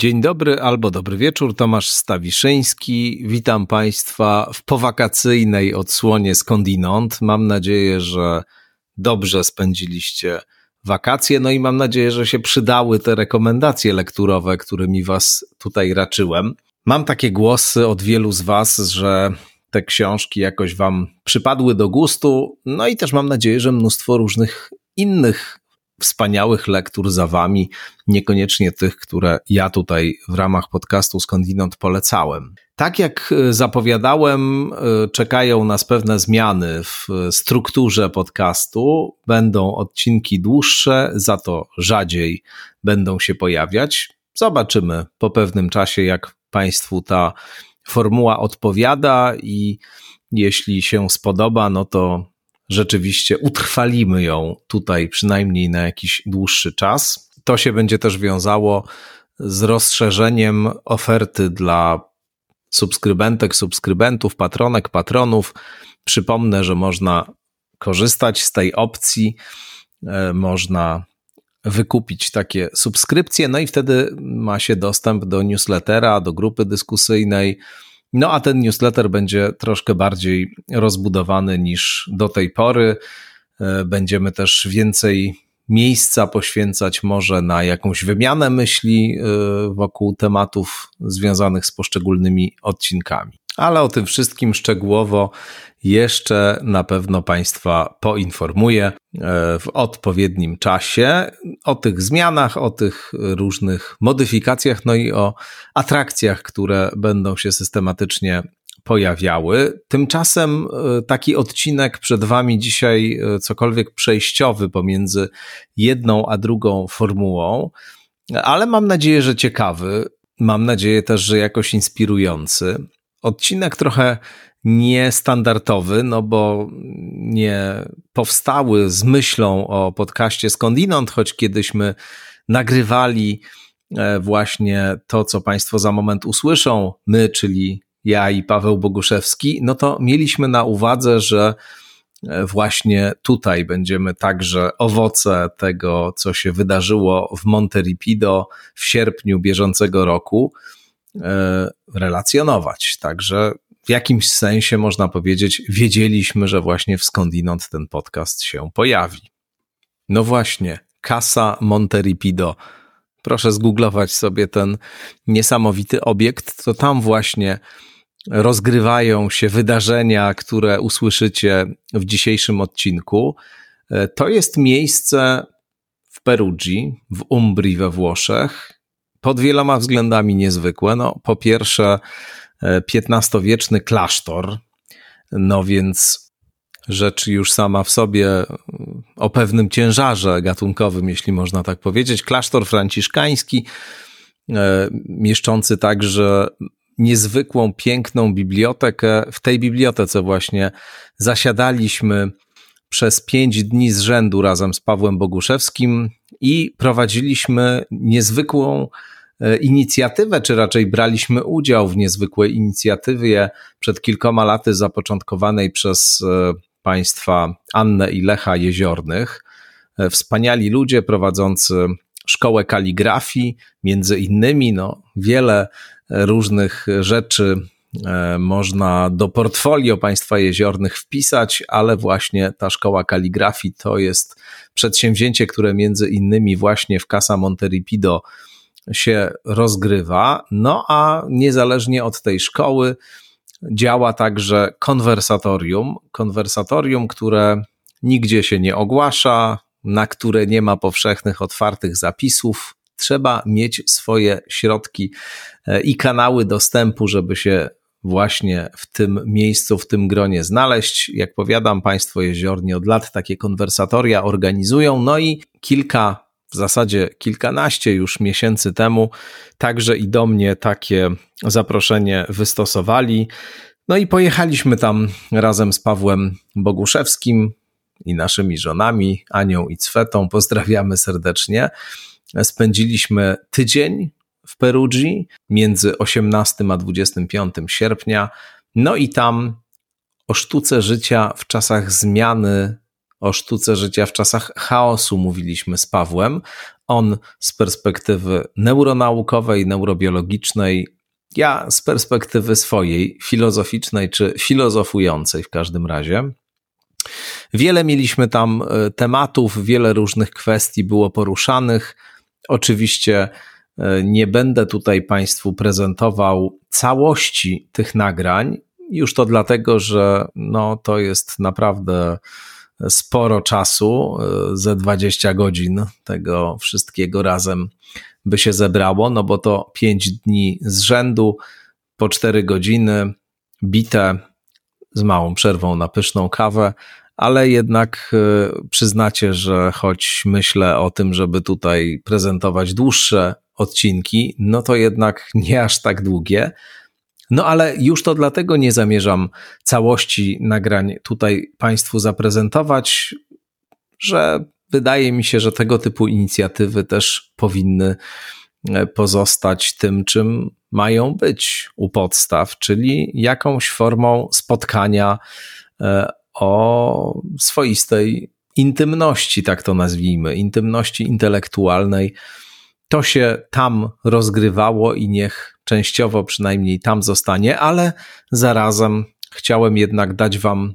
Dzień dobry albo dobry wieczór, Tomasz Stawiszyński. Witam Państwa w powakacyjnej odsłonie skądinąd. Mam nadzieję, że dobrze spędziliście wakacje, no i mam nadzieję, że się przydały te rekomendacje lekturowe, którymi Was tutaj raczyłem. Mam takie głosy od wielu z Was, że te książki jakoś Wam przypadły do gustu, no i też mam nadzieję, że mnóstwo różnych innych wspaniałych lektur za wami, niekoniecznie tych, które ja tutaj w ramach podcastu Skądinąd polecałem. Tak jak e, zapowiadałem, e, czekają nas pewne zmiany w strukturze podcastu. Będą odcinki dłuższe, za to rzadziej będą się pojawiać. Zobaczymy po pewnym czasie, jak Państwu ta formuła odpowiada i jeśli się spodoba, no to rzeczywiście utrwalimy ją tutaj przynajmniej na jakiś dłuższy czas. To się będzie też wiązało z rozszerzeniem oferty dla subskrybentek, subskrybentów, patronek, patronów. Przypomnę, że można korzystać z tej opcji, e, można wykupić takie subskrypcje, no i wtedy ma się dostęp do newslettera, do grupy dyskusyjnej, no a ten newsletter będzie troszkę bardziej rozbudowany niż do tej pory. E, będziemy też więcej miejsca poświęcać może na jakąś wymianę myśli e, wokół tematów związanych z poszczególnymi odcinkami. Ale o tym wszystkim szczegółowo jeszcze na pewno Państwa poinformuję e, w odpowiednim czasie o tych zmianach, o tych różnych modyfikacjach, no i o atrakcjach, które będą się systematycznie pojawiały. Tymczasem e, taki odcinek przed Wami dzisiaj, e, cokolwiek przejściowy pomiędzy jedną a drugą formułą, ale mam nadzieję, że ciekawy. Mam nadzieję też, że jakoś inspirujący. Odcinek trochę niestandardowy, no bo nie powstały z myślą o podcaście skądinąd, choć kiedyśmy nagrywali e, właśnie to, co Państwo za moment usłyszą, my, czyli ja i Paweł Boguszewski, no to mieliśmy na uwadze, że e, właśnie tutaj będziemy także owoce tego, co się wydarzyło w Monteripido w sierpniu bieżącego roku, e, relacjonować. Także w jakimś sensie można powiedzieć, wiedzieliśmy, że właśnie w skądinąd ten podcast się pojawi. No właśnie, Casa Monteripido. Proszę zgooglować sobie ten niesamowity obiekt, to tam właśnie rozgrywają się wydarzenia, które usłyszycie w dzisiejszym odcinku. E, to jest miejsce w Perugii, w Umbrii we Włoszech, pod wieloma względami niezwykłe. No, po pierwsze, XV-wieczny klasztor, no więc rzecz już sama w sobie o pewnym ciężarze gatunkowym, jeśli można tak powiedzieć. Klasztor franciszkański, e, mieszczący także niezwykłą, piękną bibliotekę. W tej bibliotece właśnie zasiadaliśmy przez pięć dni z rzędu razem z Pawłem Boguszewskim i prowadziliśmy niezwykłą E, inicjatywę, czy raczej braliśmy udział w niezwykłej inicjatywie przed kilkoma laty zapoczątkowanej przez e, państwa Annę i Lecha Jeziornych. E, wspaniali ludzie prowadzący szkołę kaligrafii, między innymi no, wiele różnych rzeczy można do portfolio państwa jeziornych wpisać, ale właśnie ta szkoła kaligrafii to jest przedsięwzięcie, które między innymi właśnie w Casa Monteripido się rozgrywa. No a niezależnie od tej szkoły działa także konwersatorium. Konwersatorium, które nigdzie się nie ogłasza, na które nie ma powszechnych, otwartych zapisów. Trzeba mieć swoje środki e, i kanały dostępu, żeby się właśnie w tym miejscu, w tym gronie znaleźć. Jak powiadam, Państwo jeziorni od lat takie konwersatoria organizują, no i kilka w zasadzie kilkanaście już miesięcy temu także i do mnie takie zaproszenie wystosowali. No i pojechaliśmy tam razem z Pawłem Boguszewskim i naszymi żonami, Anią i Cwetą. Pozdrawiamy serdecznie. Spędziliśmy tydzień w Perugii między 18 a 25 sierpnia. No i tam o sztuce życia w czasach zmiany o sztuce życia w czasach chaosu mówiliśmy z Pawłem. On z perspektywy neuronaukowej, neurobiologicznej, ja z perspektywy swojej, filozoficznej czy filozofującej w każdym razie. Wiele mieliśmy tam e, tematów, wiele różnych kwestii było poruszanych. Oczywiście e, nie będę tutaj Państwu prezentował całości tych nagrań, już to dlatego, że no, to jest naprawdę sporo czasu, e, ze 20 godzin tego wszystkiego razem by się zebrało, no bo to 5 dni z rzędu, po 4 godziny, bite z małą przerwą na pyszną kawę, ale jednak e, przyznacie, że choć myślę o tym, żeby tutaj prezentować dłuższe odcinki, no to jednak nie aż tak długie. No ale już to dlatego nie zamierzam całości nagrań tutaj Państwu zaprezentować, że wydaje mi się, że tego typu inicjatywy też powinny e, pozostać tym, czym mają być u podstaw, czyli jakąś formą spotkania e, o swoistej intymności, tak to nazwijmy, intymności intelektualnej. To się tam rozgrywało i niech częściowo przynajmniej tam zostanie, ale zarazem chciałem jednak dać Wam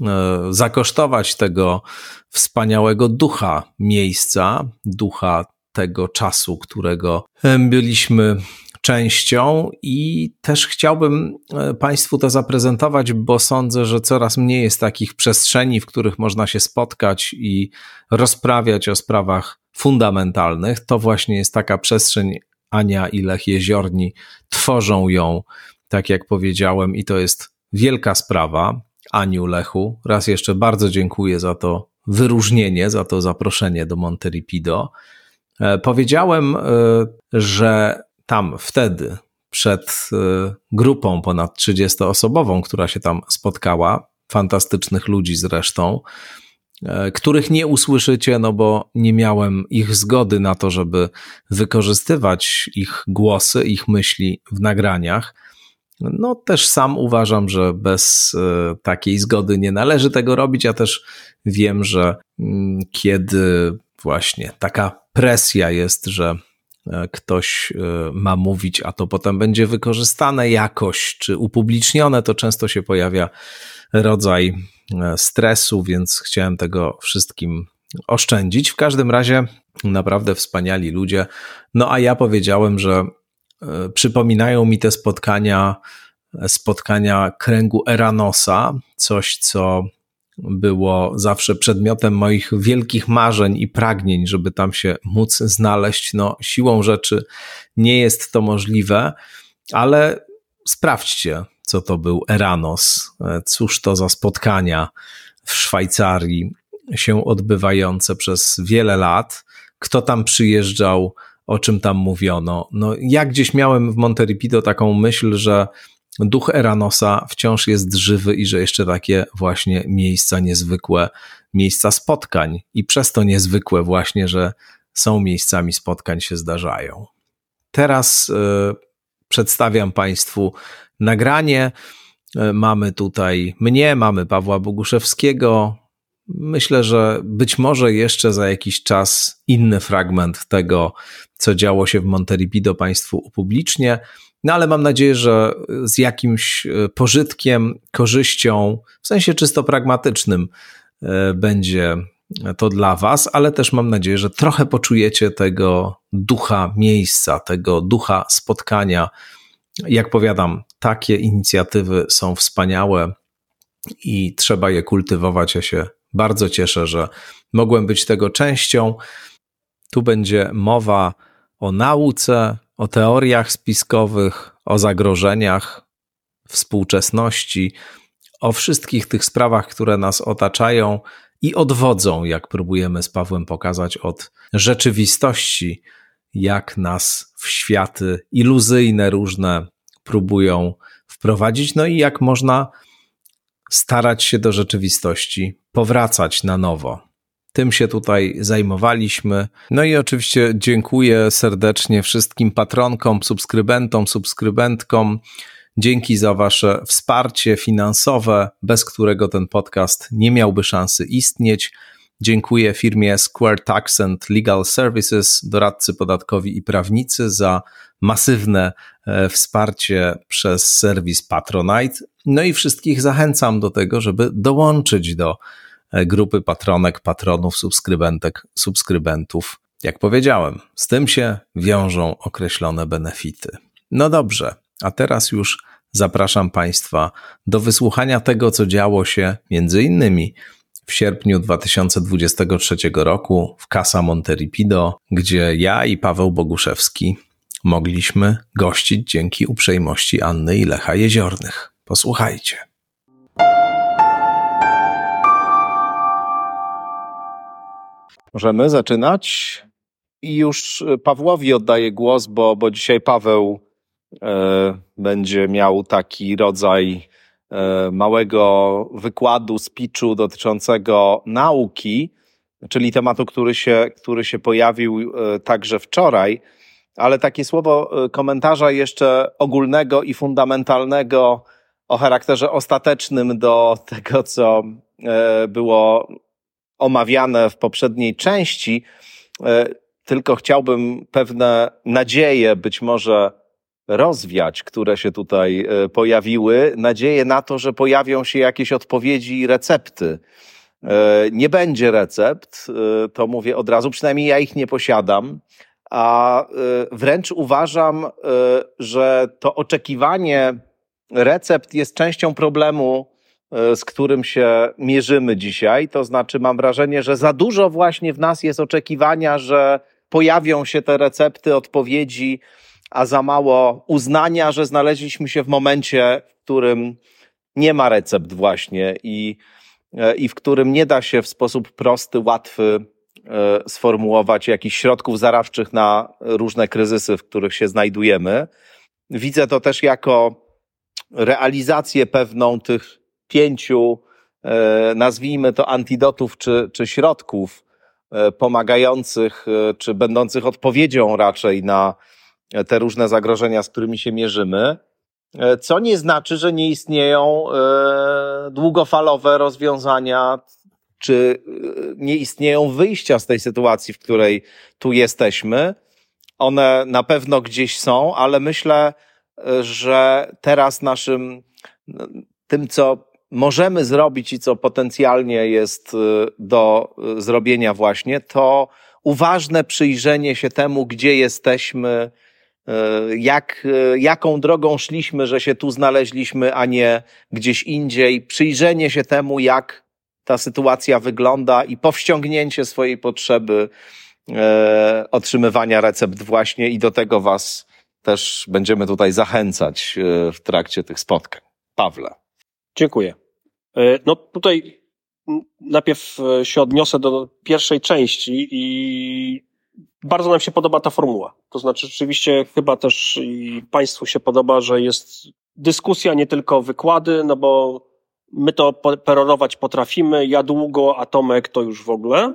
e, zakosztować tego wspaniałego ducha miejsca, ducha tego czasu, którego byliśmy częścią i też chciałbym e, Państwu to zaprezentować, bo sądzę, że coraz mniej jest takich przestrzeni, w których można się spotkać i rozprawiać o sprawach fundamentalnych. To właśnie jest taka przestrzeń. Ania i Lech Jeziorni tworzą ją, tak jak powiedziałem, i to jest wielka sprawa. Aniu, Lechu, raz jeszcze bardzo dziękuję za to wyróżnienie, za to zaproszenie do Monteripido. E, powiedziałem, e, że tam wtedy, przed e, grupą ponad 30-osobową, która się tam spotkała, fantastycznych ludzi zresztą, których nie usłyszycie, no bo nie miałem ich zgody na to, żeby wykorzystywać ich głosy, ich myśli w nagraniach. No, też sam uważam, że bez e, takiej zgody nie należy tego robić. Ja też wiem, że mm, kiedy właśnie taka presja jest, że E, ktoś e, ma mówić, a to potem będzie wykorzystane jakoś, czy upublicznione, to często się pojawia rodzaj e, stresu, więc chciałem tego wszystkim oszczędzić. W każdym razie naprawdę wspaniali ludzie. No a ja powiedziałem, że przypominają mi te spotkania, spotkania kręgu Eranosa, coś co było zawsze przedmiotem moich wielkich marzeń i pragnień, żeby tam się móc znaleźć. No, siłą rzeczy nie jest to możliwe, ale sprawdźcie, co to był Eranos. Cóż to za spotkania w Szwajcarii się odbywające przez wiele lat. Kto tam przyjeżdżał, o czym tam mówiono. No, ja gdzieś miałem w Monteripido taką myśl, że duch Eranosa wciąż jest żywy i że jeszcze takie właśnie miejsca niezwykłe, miejsca spotkań i przez to niezwykłe właśnie, że są miejscami spotkań się zdarzają. Teraz y, przedstawiam Państwu nagranie. Y, mamy tutaj mnie, mamy Pawła Boguszewskiego. Myślę, że być może jeszcze za jakiś czas inny fragment tego, co działo się w Monteripido Państwu upublicznię. No ale mam nadzieję, że z jakimś e, pożytkiem, korzyścią, w sensie czysto pragmatycznym, e, będzie to dla Was, ale też mam nadzieję, że trochę poczujecie tego ducha miejsca, tego ducha spotkania. Jak powiadam, takie inicjatywy są wspaniałe i trzeba je kultywować. Ja się bardzo cieszę, że mogłem być tego częścią. Tu będzie mowa o nauce, o teoriach spiskowych, o zagrożeniach współczesności, o wszystkich tych sprawach, które nas otaczają i odwodzą, jak próbujemy z Pawłem pokazać, od rzeczywistości, jak nas w światy iluzyjne różne próbują wprowadzić, no i jak można starać się do rzeczywistości powracać na nowo. Tym się tutaj zajmowaliśmy. No i oczywiście dziękuję serdecznie wszystkim patronkom, subskrybentom, subskrybentkom. Dzięki za Wasze wsparcie finansowe, bez którego ten podcast nie miałby szansy istnieć. Dziękuję firmie Square Tax and Legal Services, doradcy podatkowi i prawnicy za masywne e, wsparcie przez serwis Patronite. No i wszystkich zachęcam do tego, żeby dołączyć do e, grupy patronek, patronów, subskrybentek, subskrybentów. Jak powiedziałem, z tym się wiążą określone benefity. No dobrze, a teraz już zapraszam Państwa do wysłuchania tego, co działo się między innymi w sierpniu 2023 roku w Casa Monteripido, gdzie ja i Paweł Boguszewski mogliśmy gościć dzięki uprzejmości Anny i Lecha Jeziornych. Posłuchajcie. Możemy zaczynać? I już Pawłowi oddaję głos, bo, bo dzisiaj Paweł będzie miał taki rodzaj e, małego wykładu, speechu dotyczącego nauki, czyli tematu, który się, który się pojawił e, także wczoraj ale takie słowo komentarza jeszcze ogólnego i fundamentalnego o charakterze ostatecznym do tego, co e, było omawiane w poprzedniej części. E, tylko chciałbym pewne nadzieje być może rozwiać, które się tutaj e, pojawiły. Nadzieję na to, że pojawią się jakieś odpowiedzi i recepty. Nie będzie recept, to mówię od razu, przynajmniej ja ich nie posiadam a wręcz uważam, że to oczekiwanie recept jest częścią problemu, z którym się mierzymy dzisiaj. To znaczy, mam wrażenie, że za dużo właśnie w nas jest oczekiwania, że pojawią się te recepty, odpowiedzi, a za mało uznania, że znaleźliśmy się w momencie, w którym nie ma recept właśnie i, i w którym nie da się w sposób prosty, łatwy E, sformułować jakichś środków zaradczych na różne kryzysy, w których się znajdujemy. Widzę to też jako realizację pewną tych pięciu, e, nazwijmy to antidotów czy, czy środków e, pomagających, czy będących odpowiedzią raczej na te różne zagrożenia, z którymi się mierzymy. Co nie znaczy, że nie istnieją długofalowe rozwiązania czy y, nie istnieją wyjścia z tej sytuacji, w której tu jesteśmy. One na pewno gdzieś są, ale myślę, że teraz naszym, tym, co możemy zrobić i co potencjalnie jest do zrobienia właśnie, to uważne przyjrzenie się temu, gdzie jesteśmy, jak, jaką drogą szliśmy, że się tu znaleźliśmy, a nie gdzieś indziej, przyjrzenie się temu, jak ta sytuacja wygląda i powściągnięcie swojej potrzeby e, otrzymywania recept właśnie i do tego Was też będziemy tutaj zachęcać e, w trakcie tych spotkań. Pawle. Dziękuję. E, no tutaj najpierw e, się odniosę do pierwszej części i bardzo nam się podoba ta formuła. To znaczy rzeczywiście chyba też i Państwu się podoba, że jest dyskusja, nie tylko wykłady, no bo my to perorować potrafimy, ja długo, a Tomek to już w ogóle.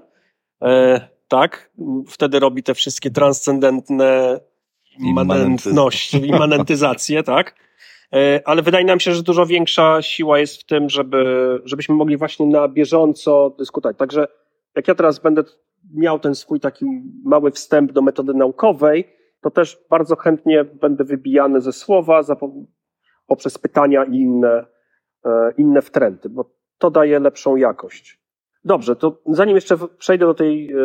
E, tak, wtedy robi te wszystkie transcendentne immanentności, immanentyzacje, tak. E, ale wydaje nam się, że dużo większa siła jest w tym, żeby, żebyśmy mogli właśnie na bieżąco dyskutować. Także jak ja teraz będę miał ten swój taki mały wstęp do metody naukowej, to też bardzo chętnie będę wybijany ze słowa poprzez pytania i inne, E, inne wtręty, bo to daje lepszą jakość. Dobrze, to zanim jeszcze przejdę do tej e,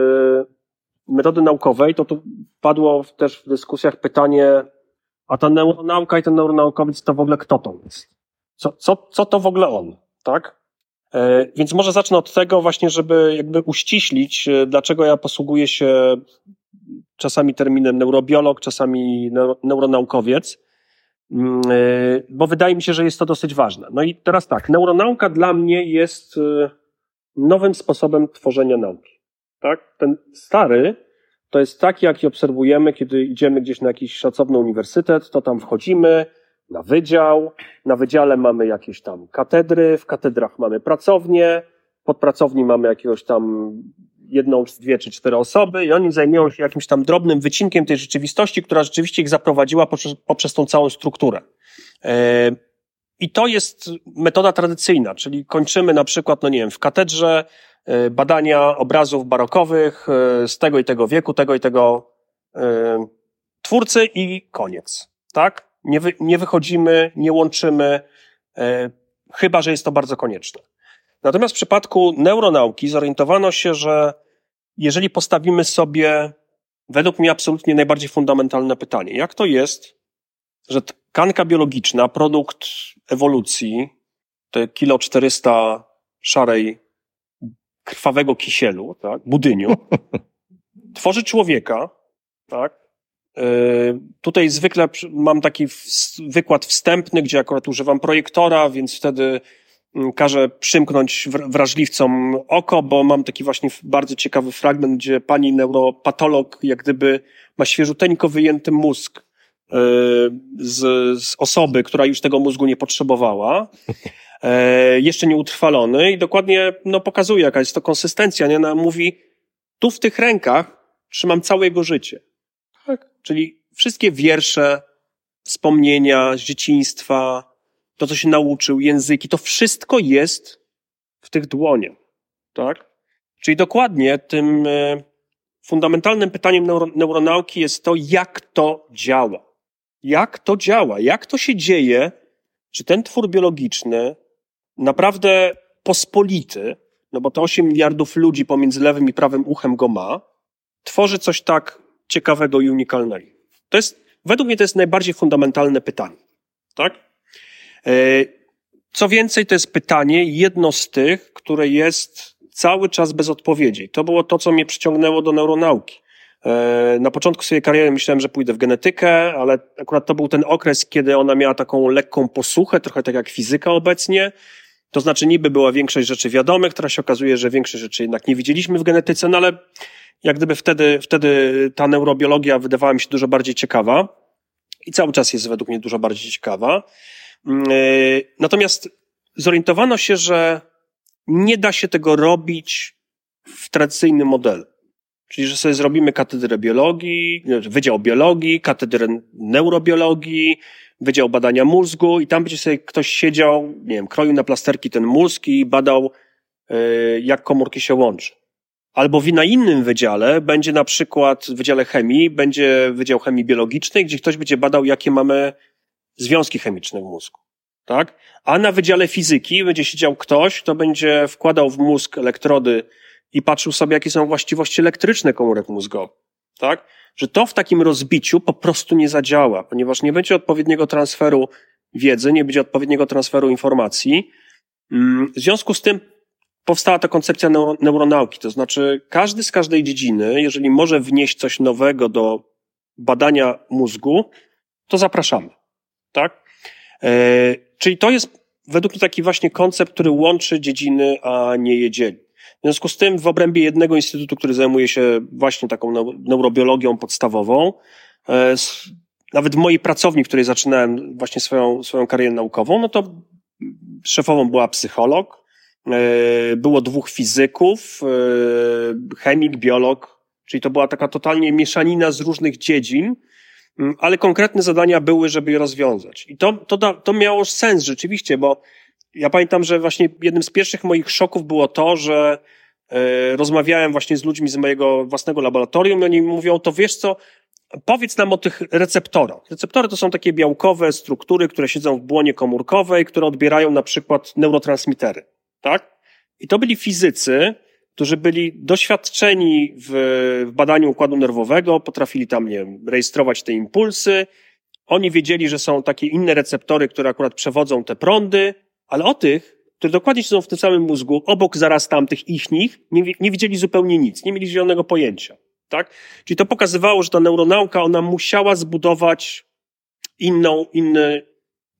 metody naukowej, to tu padło też w dyskusjach pytanie, a ta neuronauka i ten neuronaukowiec to w ogóle kto to jest? Co, co, co to w ogóle on, tak? E, więc może zacznę od tego właśnie, żeby jakby uściślić, dlaczego ja posługuję się czasami terminem neurobiolog, czasami neuronaukowiec. Mm, e, bo wydaje mi się, że jest to dosyć ważne. No i teraz tak, neuronauka dla mnie jest e, nowym sposobem tworzenia nauki. Tak? Ten stary to jest taki, jaki obserwujemy, kiedy idziemy gdzieś na jakiś szacowny uniwersytet, to tam wchodzimy na wydział, na wydziale mamy jakieś tam katedry, w katedrach mamy pracownie, pod pracowni mamy jakiegoś tam jedną, dwie czy cztery osoby i oni zajmują się jakimś tam drobnym wycinkiem tej rzeczywistości, która rzeczywiście ich zaprowadziła poprzez, poprzez tą całą strukturę. E, I to jest metoda tradycyjna, czyli kończymy na przykład, no nie wiem, w katedrze e, badania obrazów barokowych e, z tego i tego wieku, tego i tego twórcy i koniec. Tak? Nie, wy, nie wychodzimy, nie łączymy, chyba że jest to bardzo konieczne. Natomiast w przypadku neuronauki zorientowano się, że jeżeli postawimy sobie, według mnie absolutnie najbardziej fundamentalne pytanie, jak to jest, że tkanka biologiczna, produkt ewolucji, te kilo 400 szarej krwawego kisielu, tak, budyniu, tworzy człowieka, tak, tutaj zwykle mam taki wykład wstępny, gdzie akurat używam projektora, więc wtedy Mm, każe przymknąć wrażliwcom oko, bo mam taki właśnie bardzo ciekawy fragment, gdzie pani neuropatolog jak gdyby ma świeżuteńko wyjęty mózg e, z, z osoby, która już tego mózgu nie potrzebowała, e, jeszcze nie utrwalony i dokładnie no, pokazuje, jaka jest to konsystencja. Nie? Ona mówi, tu w tych rękach trzymam całe jego życie. Czyli wszystkie wiersze, wspomnienia z dzieciństwa, to, co się nauczył, języki, to wszystko jest w tych dłoniach, tak? Czyli dokładnie tym e, fundamentalnym pytaniem neuro, neuronauki jest to, jak to działa. Jak to działa? Jak to się dzieje, że ten twór biologiczny, naprawdę pospolity, no bo to 8 miliardów ludzi pomiędzy lewym i prawym uchem go ma, tworzy coś tak ciekawego i unikalnego. To jest, według mnie to jest najbardziej fundamentalne pytanie. Tak? E, co więcej, to jest pytanie, jedno z tych, które jest cały czas bez odpowiedzi. To było to, co mnie przyciągnęło do neuronauki. E, na początku swojej kariery myślałem, że pójdę w genetykę, ale akurat to był ten okres, kiedy ona miała taką lekką posłuchę, trochę tak jak fizyka obecnie. To znaczy niby była większość rzeczy wiadomych, teraz się okazuje, że większość rzeczy jednak nie widzieliśmy w genetyce, no ale jak gdyby wtedy, wtedy ta neurobiologia wydawała mi się dużo bardziej ciekawa i cały czas jest według mnie dużo bardziej ciekawa. Mm, e, natomiast zorientowano się, że nie da się tego robić w tradycyjnym modelu. Czyli, że sobie zrobimy katedrę biologii, wydział biologii, katedrę neurobiologii, wydział badania mózgu i tam będzie sobie ktoś siedział, nie wiem, kroił na plasterki ten mózg i badał, e, jak komórki się łączy. Albo w na innym wydziale będzie na przykład w Wydziale Chemii, będzie Wydział Chemii Biologicznej, gdzie ktoś będzie badał, jakie mamy związki chemiczne w mózgu. Tak? A na Wydziale Fizyki będzie siedział ktoś, kto będzie wkładał w mózg elektrody i patrzył sobie, jakie są właściwości elektryczne komórek mózgowych. Tak? Że to w takim rozbiciu po prostu nie zadziała, ponieważ nie będzie odpowiedniego transferu wiedzy, nie będzie odpowiedniego transferu informacji. Mm, w związku z tym powstała ta koncepcja neuro, neuronauki, to znaczy każdy z każdej dziedziny, jeżeli może wnieść coś nowego do badania mózgu, to zapraszamy tak? E, czyli to jest według mnie taki właśnie koncept, który łączy dziedziny, a nie je dzieli. W związku z tym w obrębie jednego instytutu, który zajmuje się właśnie taką neurobiologią podstawową, e, nawet w mojej pracowni, w której zaczynałem właśnie swoją, swoją karierę naukową, no to szefową była psycholog, było dwóch fizyków, chemik, biolog, czyli to była taka totalnie mieszanina z różnych dziedzin, Mm, ale konkretne zadania były, żeby je rozwiązać. I to, to, da, to miało sens rzeczywiście, bo ja pamiętam, że właśnie jednym z pierwszych moich szoków było to, że e, rozmawiałem właśnie z ludźmi z mojego własnego laboratorium i oni mówią, to wiesz co, powiedz nam o tych receptorach. Receptory to są takie białkowe struktury, które siedzą w błonie komórkowej, które odbierają na przykład neurotransmitery, tak? I to byli fizycy, którzy byli doświadczeni w, w badaniu układu nerwowego, potrafili tam, nie wiem, rejestrować te impulsy. Oni wiedzieli, że są takie inne receptory, które akurat przewodzą te prądy, ale o tych, które dokładnie siedzą w tym samym mózgu, obok zaraz tamtych ich nich, nie, nie widzieli zupełnie nic, nie mieli zielonego pojęcia. Tak? Czyli to pokazywało, że ta neuronauka, ona musiała zbudować inną, inny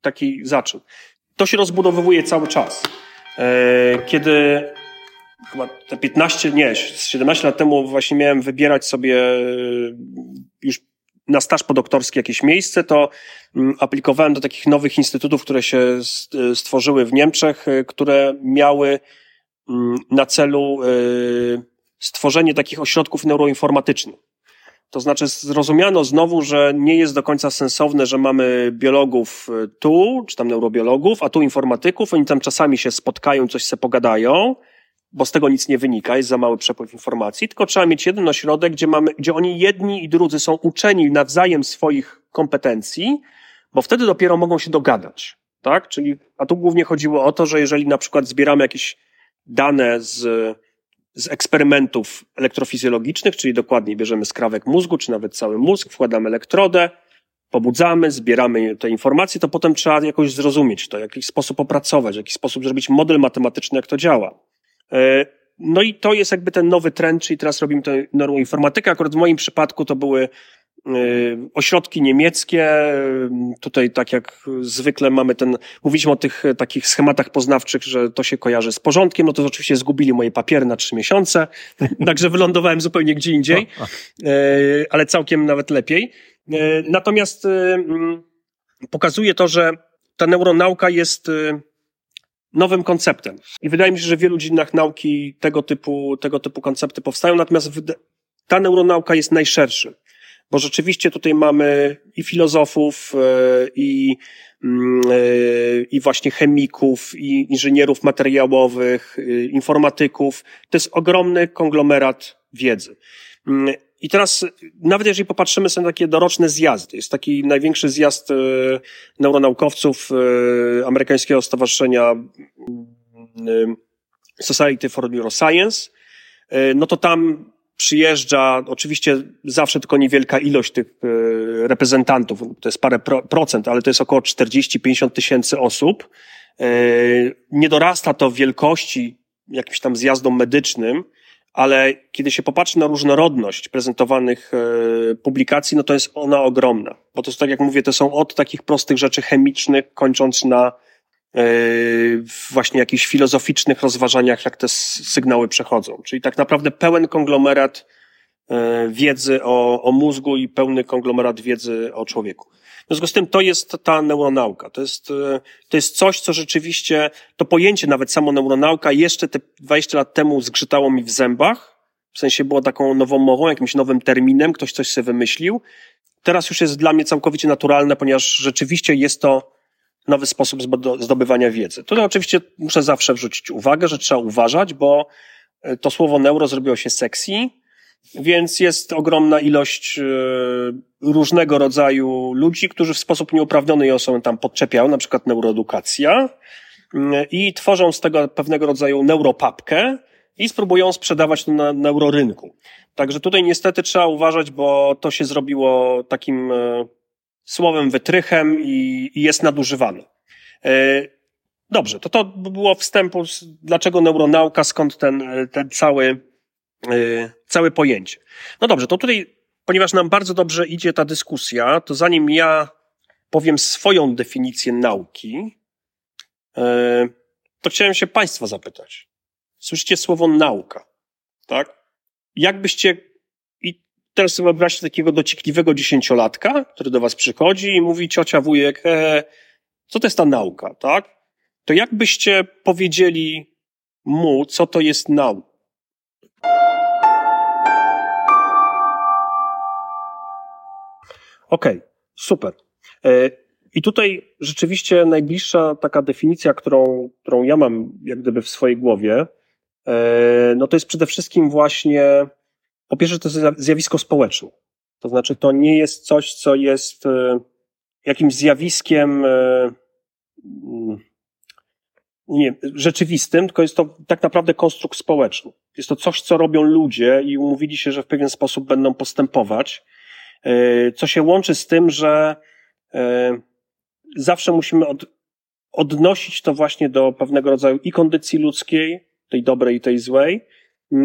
taki zaczyn. To się rozbudowywuje cały czas. E, kiedy chyba te 15, nie, 17 lat temu właśnie miałem wybierać sobie e, już na staż podoktorski jakieś miejsce, to mm, aplikowałem do takich nowych instytutów, które się e, stworzyły w Niemczech, które miały mm, na celu stworzenie takich ośrodków neuroinformatycznych. To znaczy zrozumiano znowu, że nie jest do końca sensowne, że mamy biologów y, tu, czy tam neurobiologów, a tu informatyków, oni tam czasami się spotkają, coś se pogadają, bo z tego nic nie wynika, jest za mały przepływ informacji, tylko trzeba mieć jeden ośrodek, gdzie mamy, gdzie oni jedni i drudzy są uczeni nawzajem swoich kompetencji, bo wtedy dopiero mogą się dogadać, tak? Czyli, a tu głównie chodziło o to, że jeżeli na przykład zbieramy jakieś dane z, z eksperymentów elektrofizjologicznych, czyli dokładniej bierzemy skrawek mózgu, czy nawet cały mózg, wkładamy elektrodę, pobudzamy, zbieramy te informacje, to potem trzeba jakoś zrozumieć to, w jakiś sposób opracować, w jakiś sposób zrobić model matematyczny, jak to działa. E, no i to jest jakby ten nowy trend, czyli teraz robimy tę neuroinformatykę. Akurat w moim przypadku to były ośrodki niemieckie. Tutaj tak jak zwykle mamy ten, mówiliśmy o tych takich schematach poznawczych, że to się kojarzy z porządkiem, no to oczywiście zgubili moje papiery na trzy miesiące, także wylądowałem zupełnie gdzie indziej, ale całkiem nawet lepiej. Natomiast mm, pokazuje to, że ta neuronauka jest nowym konceptem. I wydaje mi się, że w wielu dziedzinach nauki tego typu, tego typu koncepty powstają, natomiast ta neuronauka jest najszerszy. Bo rzeczywiście tutaj mamy i filozofów, e, i, mm, e, i właśnie chemików, i inżynierów materiałowych, e, informatyków. To jest ogromny konglomerat wiedzy. Mm, i teraz, nawet jeżeli popatrzymy na takie doroczne zjazdy, jest taki największy zjazd neuronaukowców amerykańskiego stowarzyszenia e, Society for Neuroscience, no to tam przyjeżdża oczywiście zawsze tylko niewielka ilość tych reprezentantów, to jest parę procent, ale to jest około 40-50 tysięcy osób. Nie dorasta to wielkości jakimś tam zjazdom medycznym, ale kiedy się popatrzy na różnorodność prezentowanych e, publikacji, no to jest ona ogromna. Bo to tak jak mówię, to są od takich prostych rzeczy chemicznych, kończąc na e, właśnie jakichś filozoficznych rozważaniach, jak te sygnały przechodzą. Czyli tak naprawdę pełen konglomerat e, wiedzy o, o mózgu i pełny konglomerat wiedzy o człowieku. W związku z tym to jest ta neuronauka. To jest, e, to jest coś, co rzeczywiście, to pojęcie nawet samo neuronauka jeszcze te 20 lat temu zgrzytało mi w zębach. W sensie było taką nową mową, jakimś nowym terminem, ktoś coś sobie wymyślił. Teraz już jest dla mnie całkowicie naturalne, ponieważ rzeczywiście jest to nowy sposób zdobywania wiedzy. Tutaj oczywiście muszę zawsze wrzucić uwagę, że trzeba uważać, bo e, to słowo neuro zrobiło się sexy, więc jest ogromna ilość e, różnego rodzaju ludzi, którzy w sposób nieuprawniony ją są tam podczepiają, na przykład neuroedukacja, mm, i tworzą z tego pewnego rodzaju neuropapkę i spróbują sprzedawać to na neurorynku. Także tutaj niestety trzeba uważać, bo to się zrobiło takim e, słowem wytrychem i, i jest nadużywane. E, dobrze, to to było wstępu, dlaczego neuronauka, skąd ten, ten cały Y, całe pojęcie. No dobrze, to tutaj, ponieważ nam bardzo dobrze idzie ta dyskusja, to zanim ja powiem swoją definicję nauki, to chciałem się Państwa zapytać. Słyszycie słowo nauka, tak? Jakbyście, teraz sobie wyobraźcie takiego dociekliwego dziesięciolatka, który do Was przychodzi i mówi, ciocia, wujek, e, co to jest ta nauka, tak? To jakbyście powiedzieli mu, co to jest nauka? Okej, okay, super. E, I tutaj rzeczywiście najbliższa taka definicja, którą, którą ja mam jak gdyby w swojej głowie, e, no to jest przede wszystkim właśnie, po pierwsze to jest zjawisko społeczne. To znaczy to nie jest coś, co jest e, jakimś zjawiskiem mm, nie, rzeczywistym, tylko jest to tak naprawdę konstrukt społeczny. Jest to coś, co robią ludzie i umówili się, że w pewien sposób będą postępować E, co się łączy z tym, że e, zawsze musimy od, odnosić to właśnie do pewnego rodzaju i kondycji ludzkiej, tej dobrej i tej złej,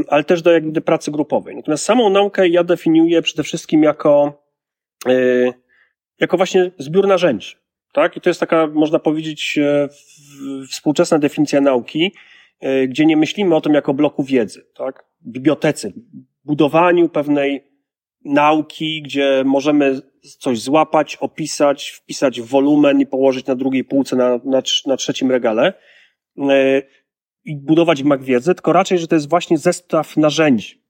ale też do jakby pracy grupowej. Natomiast samą naukę ja definiuję przede wszystkim jako, e, jako właśnie zbiór narzędzi. Tak? I to jest taka, można powiedzieć, współczesna definicja nauki, gdzie nie myślimy o tym jako bloku wiedzy, tak? Bibliotece, budowaniu pewnej nauki, gdzie możemy coś złapać, opisać, wpisać w wolumen i położyć na drugiej półce, na, na, na trzecim regale e, i budować mak wiedzy, tylko raczej, że to jest właśnie zestaw narzędzi.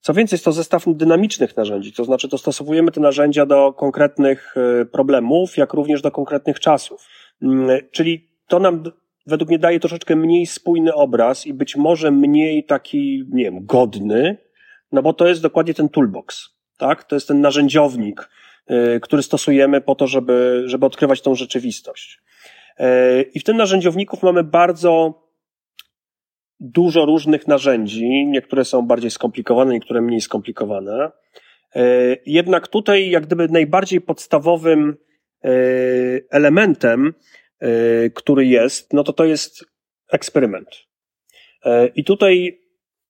Co więcej, jest to zestaw dynamicznych narzędzi, to znaczy dostosowujemy te narzędzia do konkretnych e, problemów, jak również do konkretnych czasów. Mm, czyli to nam według mnie daje troszeczkę mniej spójny obraz i być może mniej taki, nie wiem, godny, no bo to jest dokładnie ten toolbox, tak? To jest ten narzędziownik, e, który stosujemy po to, żeby, żeby odkrywać tą rzeczywistość. E, I w tym narzędziowniku mamy bardzo dużo różnych narzędzi. Niektóre są bardziej skomplikowane, niektóre mniej skomplikowane. E, jednak tutaj, jak gdyby najbardziej podstawowym e, elementem, który jest, no to to jest eksperyment. I tutaj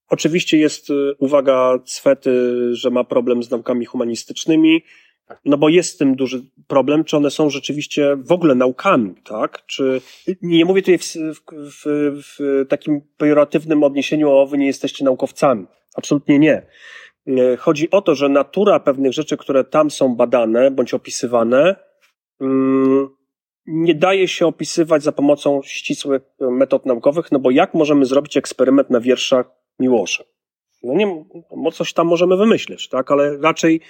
oczywiście jest uwaga Cwety, że ma problem z naukami humanistycznymi, no bo jest z tym duży problem, czy one są rzeczywiście w ogóle naukami, tak? Czy, nie mówię tutaj w, w, w takim pejoratywnym odniesieniu o wy nie jesteście naukowcami. Absolutnie nie. E, chodzi o to, że natura pewnych rzeczy, które tam są badane bądź opisywane, mm, nie daje się opisywać za pomocą ścisłych metod naukowych, no bo jak możemy zrobić eksperyment na wierszach Miłosza? No nie, no coś tam możemy wymyśleć, tak? Ale raczej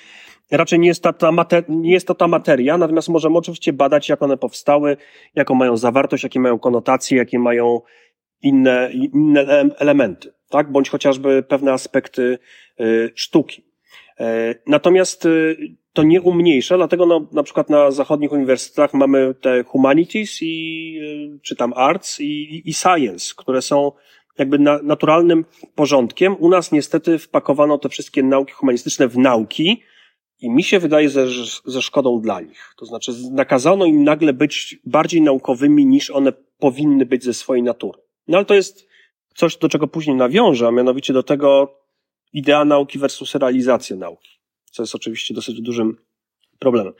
raczej nie jest, ta, ta mater- nie jest to ta materia, natomiast możemy oczywiście badać, jak one powstały, jaką mają zawartość, jakie mają konotacje, jakie mają inne, inne elementy, tak? Bądź chociażby pewne aspekty y, sztuki. E, natomiast y, to nie umniejsza, dlatego no, na przykład na zachodnich uniwersytetach mamy te humanities i, y, czy tam arts i, i science, które są jakby na, naturalnym porządkiem. U nas niestety wpakowano te wszystkie nauki humanistyczne w nauki, i mi się wydaje, że ze szkodą dla nich. To znaczy, nakazano im nagle być bardziej naukowymi niż one powinny być ze swojej natury. No ale to jest coś, do czego później nawiążę, a mianowicie do tego idea nauki versus realizacja nauki, co jest oczywiście dosyć dużym problemem.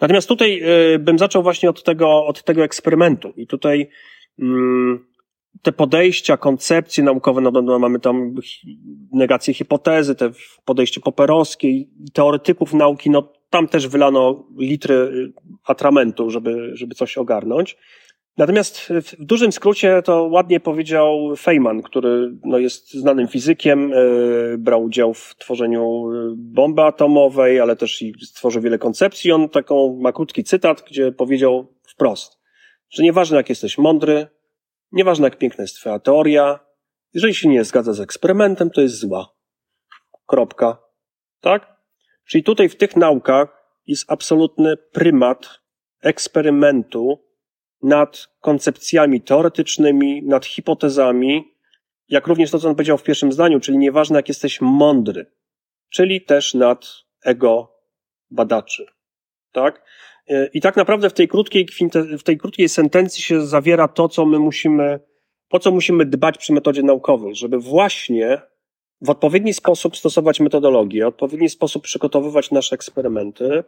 Natomiast tutaj y, bym zaczął właśnie od tego, od tego eksperymentu. I tutaj y, te podejścia, koncepcje naukowe, no, no, mamy tam negację hipotezy, te podejście poperowskie, teoretyków nauki, no tam też wylano litry atramentu, żeby, żeby coś ogarnąć. Natomiast w dużym skrócie to ładnie powiedział Feynman, który no, jest znanym fizykiem, yy, brał udział w tworzeniu bomby atomowej, ale też i stworzył wiele koncepcji. On taką ma krótki cytat, gdzie powiedział wprost, że nieważne jak jesteś mądry, Nieważne jak piękna jest twoja teoria, jeżeli się nie zgadza z eksperymentem, to jest zła. Kropka. Tak? Czyli tutaj w tych naukach jest absolutny prymat eksperymentu nad koncepcjami teoretycznymi, nad hipotezami, jak również to, co on powiedział w pierwszym zdaniu, czyli nieważne jak jesteś mądry, czyli też nad ego badaczy. Tak? I tak naprawdę w tej krótkiej, w tej krótkiej sentencji się zawiera to, co my musimy, po co musimy dbać przy metodzie naukowej, żeby właśnie w odpowiedni sposób stosować metodologię, w odpowiedni sposób przygotowywać nasze eksperymenty,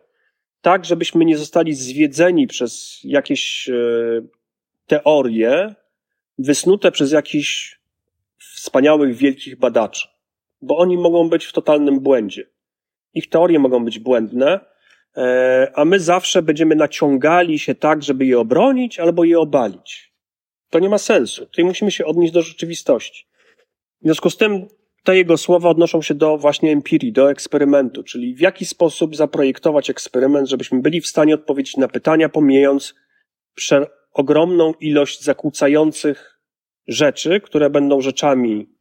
tak, żebyśmy nie zostali zwiedzeni przez jakieś e, teorie wysnute przez jakichś wspaniałych, wielkich badaczy, bo oni mogą być w totalnym błędzie. Ich teorie mogą być błędne, E, a my zawsze będziemy naciągali się tak, żeby je obronić albo je obalić. To nie ma sensu. Tutaj musimy się odnieść do rzeczywistości. W związku z tym te jego słowa odnoszą się do właśnie empirii, do eksperymentu, czyli w jaki sposób zaprojektować eksperyment, żebyśmy byli w stanie odpowiedzieć na pytania, pomijając ogromną ilość zakłócających rzeczy, które będą rzeczami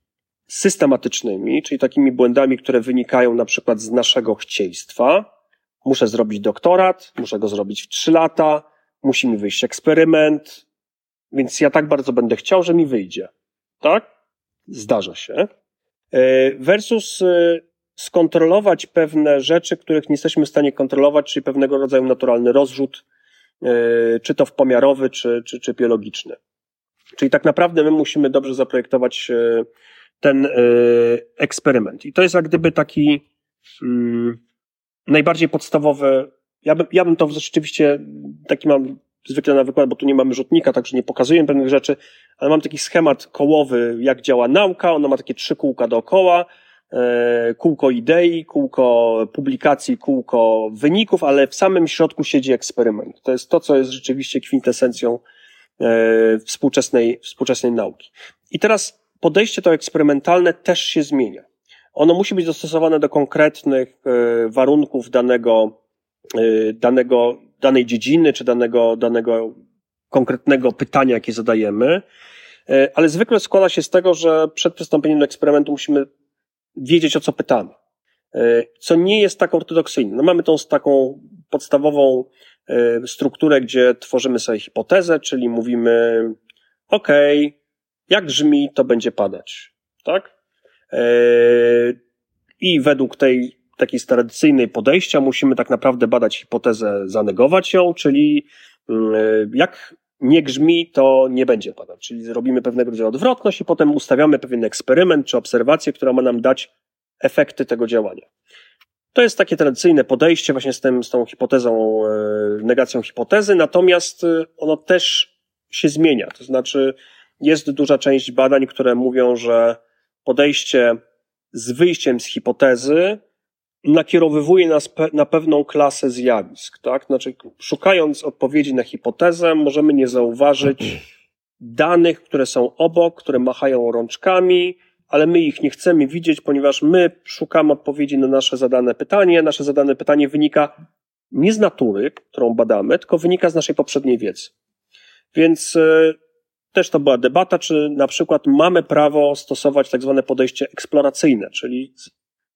systematycznymi, czyli takimi błędami, które wynikają na przykład z naszego chcieństwa, muszę zrobić doktorat, muszę go zrobić w trzy lata, musi mi wyjść eksperyment, więc ja tak bardzo będę chciał, że mi wyjdzie. Tak? Zdarza się. E, versus e, skontrolować pewne rzeczy, których nie jesteśmy w stanie kontrolować, czyli pewnego rodzaju naturalny rozrzut, e, czy to w pomiarowy, czy, czy, czy biologiczny. Czyli tak naprawdę my musimy dobrze zaprojektować ten eksperyment. I to jest jak gdyby taki, mm, najbardziej podstawowe, ja bym, ja bym to rzeczywiście, taki mam zwykle na wykład, bo tu nie mamy rzutnika, także nie pokazuję pewnych rzeczy, ale mam taki schemat kołowy, jak działa nauka, ona ma takie trzy kółka dookoła, e, kółko idei, kółko publikacji, kółko wyników, ale w samym środku siedzi eksperyment. To jest to, co jest rzeczywiście kwintesencją e, współczesnej, współczesnej nauki. I teraz podejście to eksperymentalne też się zmienia. Ono musi być dostosowane do konkretnych warunków danego, danego, danej dziedziny, czy danego, danego konkretnego pytania, jakie zadajemy. Ale zwykle składa się z tego, że przed przystąpieniem do eksperymentu musimy wiedzieć, o co pytamy. Co nie jest tak ortodoksyjne. No mamy tą taką podstawową strukturę, gdzie tworzymy sobie hipotezę, czyli mówimy, OK, jak brzmi, to będzie padać. Tak? I według tej takiej tradycyjnej podejścia musimy tak naprawdę badać hipotezę, zanegować ją, czyli jak nie grzmi, to nie będzie padać. Czyli robimy pewnego rodzaju odwrotność i potem ustawiamy pewien eksperyment czy obserwację, która ma nam dać efekty tego działania. To jest takie tradycyjne podejście właśnie z, tym, z tą hipotezą, e, negacją hipotezy, natomiast e, ono też się zmienia. To znaczy, jest duża część badań, które mówią, że podejście z wyjściem z hipotezy nakierowywuje nas pe na pewną klasę zjawisk, tak? Znaczy, szukając odpowiedzi na hipotezę, możemy nie zauważyć danych, które są obok, które machają rączkami, ale my ich nie chcemy widzieć, ponieważ my szukamy odpowiedzi na nasze zadane pytanie. Nasze zadane pytanie wynika nie z natury, którą badamy, tylko wynika z naszej poprzedniej wiedzy. Więc e, też to była debata, czy na przykład mamy prawo stosować tak zwane podejście eksploracyjne, czyli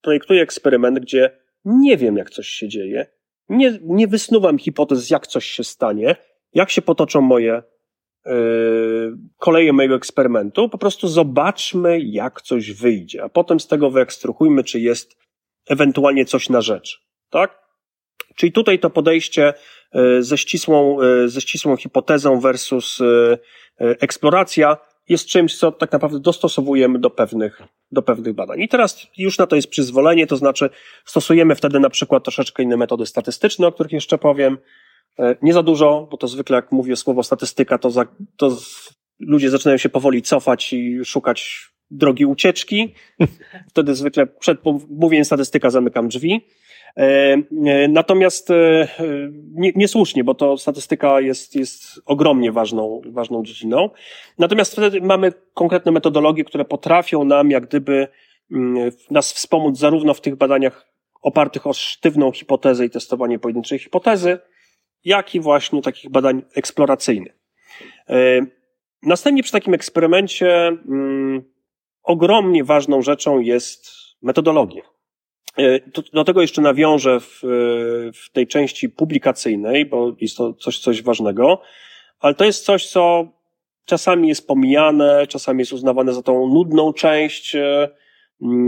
projektuję eksperyment, gdzie nie wiem, jak coś się dzieje, nie, nie wysnuwam hipotez, jak coś się stanie, jak się potoczą moje yy, koleje mojego eksperymentu, po prostu zobaczmy, jak coś wyjdzie, a potem z tego wyekstruhujmy, czy jest ewentualnie coś na rzecz, tak? Czyli tutaj to podejście yy, ze ścisłą, yy, ze ścisłą hipotezą versus eksploracja jest czymś, co tak naprawdę dostosowujemy do pewnych, do pewnych badań. I teraz już na to jest przyzwolenie, to znaczy stosujemy wtedy na przykład troszeczkę inne metody statystyczne, o których jeszcze powiem. E, nie za dużo, bo to zwykle jak mówię słowo statystyka, to, za, to ludzie zaczynają się powoli cofać i szukać drogi ucieczki. Wtedy zwykle przed mówieniem statystyka zamykam drzwi. E, e, natomiast e, niesłusznie, bo to statystyka jest, jest ogromnie ważną, ważną dziedziną. Natomiast wtedy mamy konkretne metodologie, które potrafią nam jak gdyby mm, nas wspomóc zarówno w tych badaniach opartych o sztywną hipotezę i testowanie pojedynczej hipotezy, jak i właśnie takich badań eksploracyjnych. Następnie przy takim eksperymencie mm, ogromnie ważną rzeczą jest metodologia. E, do tego jeszcze nawiążę w, w tej części publikacyjnej, bo jest to coś, coś ważnego, ale to jest coś, co czasami jest pomijane, czasami jest uznawane za tą nudną część. E,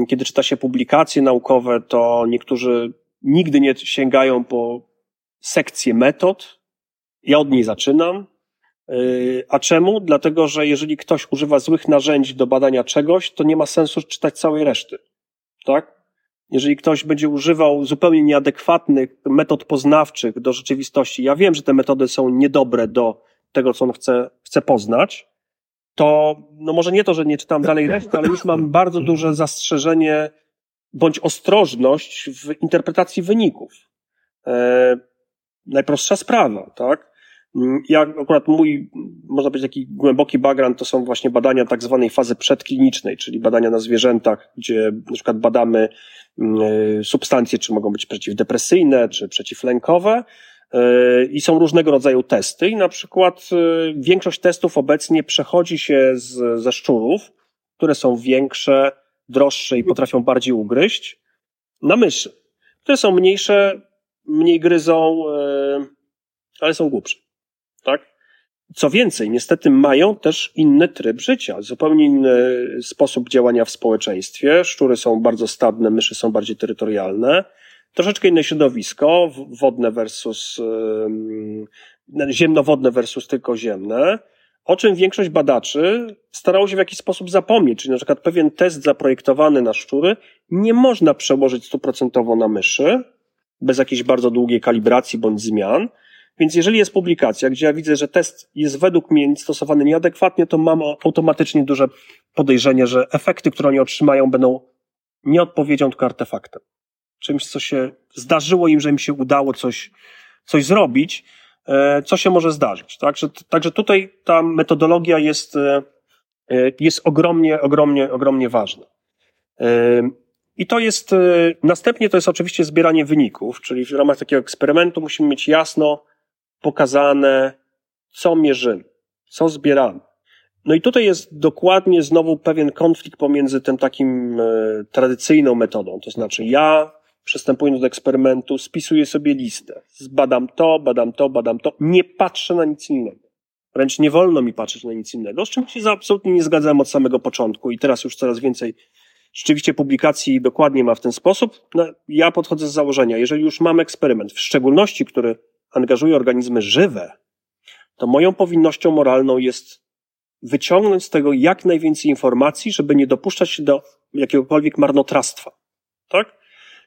kiedy czyta się publikacje naukowe, to niektórzy nigdy nie sięgają po sekcję metod. Ja od niej zaczynam. E, a czemu? Dlatego, że jeżeli ktoś używa złych narzędzi do badania czegoś, to nie ma sensu czytać całej reszty. Tak? Jeżeli ktoś będzie używał zupełnie nieadekwatnych metod poznawczych do rzeczywistości, ja wiem, że te metody są niedobre do tego, co on chce, chce poznać, to no może nie to, że nie czytam dalej reszty, ale już mam bardzo duże zastrzeżenie bądź ostrożność w interpretacji wyników. E, najprostsza sprawa, tak? Mm, ja akurat mój, można powiedzieć, taki głęboki background to są właśnie badania tak zwanej fazy przedklinicznej, czyli badania na zwierzętach, gdzie na przykład badamy mm, e, substancje, czy mogą być przeciwdepresyjne, czy przeciwlękowe. E, I są różnego rodzaju testy, i na przykład e, większość testów obecnie przechodzi się z, ze szczurów, które są większe, droższe i potrafią bardziej ugryźć, na myszy, które są mniejsze, mniej gryzą, ale są głupsze tak? Co więcej, niestety mają też inny tryb życia, zupełnie inny sposób działania w społeczeństwie. Szczury są bardzo stadne, myszy są bardziej terytorialne. Troszeczkę inne środowisko, wodne versus, ziemnowodne versus tylko ziemne, o czym większość badaczy starało się w jakiś sposób zapomnieć. Czyli na przykład pewien test zaprojektowany na szczury nie można przełożyć stuprocentowo na myszy, bez jakiejś bardzo długiej kalibracji bądź zmian, więc jeżeli jest publikacja, gdzie ja widzę, że test jest według mnie stosowany nieadekwatnie, to mam automatycznie duże podejrzenie, że efekty, które oni otrzymają, będą nie odpowiedzią, tylko artefaktem. Czymś, co się zdarzyło im, że im się udało coś, coś zrobić, e, co się może zdarzyć. Także, także tutaj ta metodologia jest, e, jest ogromnie, ogromnie, ogromnie ważna. E, I to jest, następnie to jest oczywiście zbieranie wyników, czyli w ramach takiego eksperymentu musimy mieć jasno pokazane, co mierzymy, co zbieramy. No i tutaj jest dokładnie znowu pewien konflikt pomiędzy tym takim y, tradycyjną metodą, to znaczy ja przystępując do eksperymentu spisuję sobie listę, zbadam to, badam to, badam to, nie patrzę na nic innego. Wręcz nie wolno mi patrzeć na nic innego, z czym się absolutnie nie zgadzałem od samego początku i teraz już coraz więcej rzeczywiście publikacji dokładnie ma w ten sposób. No, ja podchodzę z założenia, jeżeli już mam eksperyment, w szczególności, który angażuje organizmy żywe, to moją powinnością moralną jest wyciągnąć z tego jak najwięcej informacji, żeby nie dopuszczać się do jakiegokolwiek marnotrawstwa. Tak?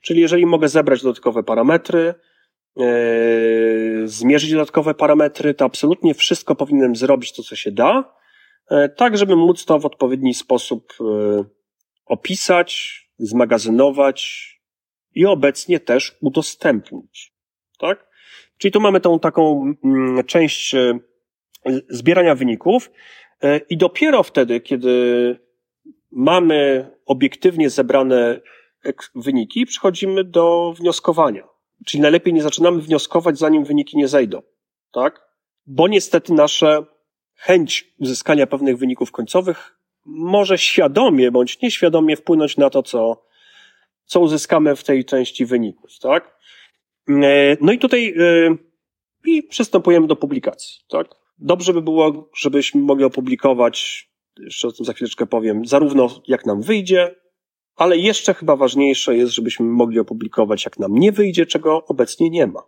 Czyli jeżeli mogę zebrać dodatkowe parametry, yy, zmierzyć dodatkowe parametry, to absolutnie wszystko powinienem zrobić to, co się da, yy, tak, żeby móc to w odpowiedni sposób yy, opisać, zmagazynować i obecnie też udostępnić. Tak? Czyli tu mamy tą taką mm, część e, zbierania wyników e, i dopiero wtedy, kiedy mamy obiektywnie zebrane wyniki, przechodzimy do wnioskowania. Czyli najlepiej nie zaczynamy wnioskować, zanim wyniki nie zejdą. Tak? Bo niestety nasza chęć uzyskania pewnych wyników końcowych może świadomie bądź nieświadomie wpłynąć na to, co, co uzyskamy w tej części wyników, tak? E, no i tutaj e, i przystępujemy do publikacji, tak? Dobrze by było, żebyśmy mogli opublikować, jeszcze o tym za chwileczkę powiem, zarówno jak nam wyjdzie, ale jeszcze chyba ważniejsze jest, żebyśmy mogli opublikować jak nam nie wyjdzie, czego obecnie nie ma.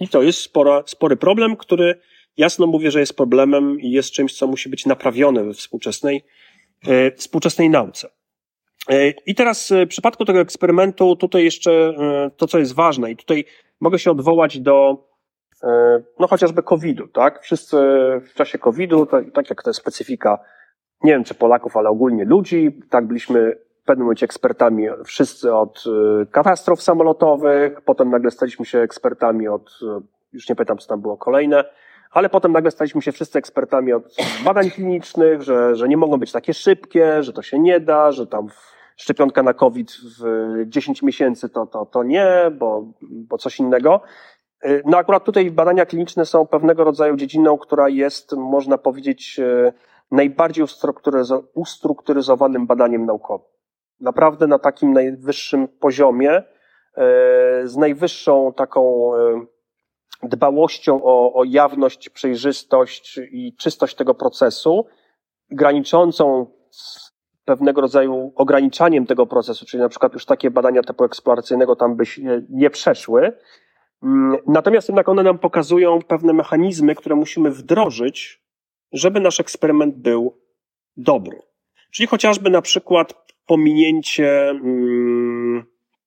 I to jest spora, spory problem, który jasno mówię, że jest problemem i jest czymś, co musi być naprawione we współczesnej, e, współczesnej nauce. E, I teraz e, w przypadku tego eksperymentu, tutaj jeszcze to, co jest ważne, i tutaj mogę się odwołać do no chociażby COVID-u, tak? Wszyscy w czasie COVID-u, tak, tak jak to jest specyfika, nie wiem czy Polaków, ale ogólnie ludzi, tak byliśmy w pewnym momencie ekspertami wszyscy od katastrof samolotowych, potem nagle staliśmy się ekspertami od, już nie pytam co tam było kolejne, ale potem nagle staliśmy się wszyscy ekspertami od badań klinicznych, że, że nie mogą być takie szybkie, że to się nie da, że tam szczepionka na COVID w 10 miesięcy to, to, to nie, bo, bo coś innego. No akurat tutaj badania kliniczne są pewnego rodzaju dziedziną, która jest, można powiedzieć, najbardziej ustrukturyzowanym badaniem naukowym. Naprawdę na takim najwyższym poziomie, e, z najwyższą taką dbałością o, o jawność, przejrzystość i czystość tego procesu, graniczącą z pewnego rodzaju ograniczaniem tego procesu, czyli na przykład już takie badania typu eksploracyjnego tam by się nie przeszły. Mm, natomiast jednak one nam pokazują pewne mechanizmy, które musimy wdrożyć, żeby nasz eksperyment był dobry. Czyli chociażby na przykład pominięcie hmm,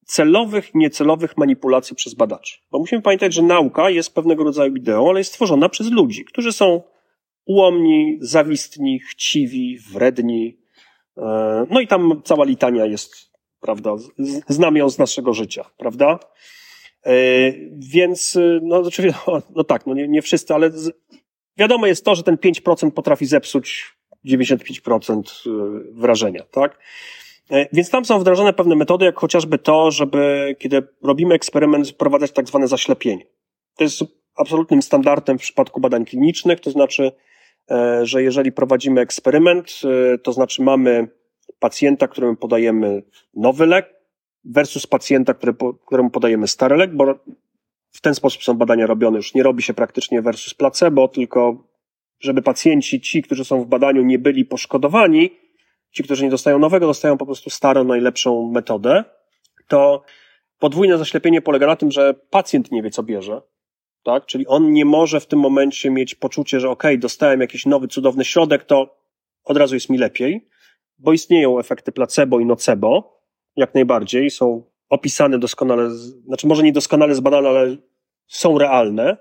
celowych niecelowych manipulacji przez badaczy. Bo musimy pamiętać, że nauka jest pewnego rodzaju ideą, ale jest stworzona przez ludzi, którzy są ułomni, zawistni, chciwi, wredni. E, no i tam cała litania jest, prawda, znam ją z naszego życia, prawda? E, więc, e, no oczywiście, no, no tak, no nie, nie wszyscy, ale wiadomo jest to, że ten 5% potrafi zepsuć 95% wrażenia, tak? E, więc tam są wdrażane pewne metody, jak chociażby to, żeby kiedy robimy eksperyment, wprowadzać tak zwane zaślepienie. To jest absolutnym standardem w przypadku badań klinicznych, to znaczy, e, że jeżeli prowadzimy eksperyment, e, to znaczy mamy pacjenta, któremu podajemy nowy lek versus pacjenta, któremu podajemy stary lek, bo w ten sposób są badania robione. Już nie robi się praktycznie versus placebo, tylko żeby pacjenci, ci, którzy są w badaniu, nie byli poszkodowani, ci, którzy nie dostają nowego, dostają po prostu starą, najlepszą metodę, to podwójne zaślepienie polega na tym, że pacjent nie wie, co bierze, tak? Czyli on nie może w tym momencie mieć poczucie, że okay, dostałem jakiś nowy, cudowny środek, to od razu jest mi lepiej, bo istnieją efekty placebo i nocebo, jak najbardziej, są opisane doskonale, znaczy może nie doskonale zbadane, ale są realne.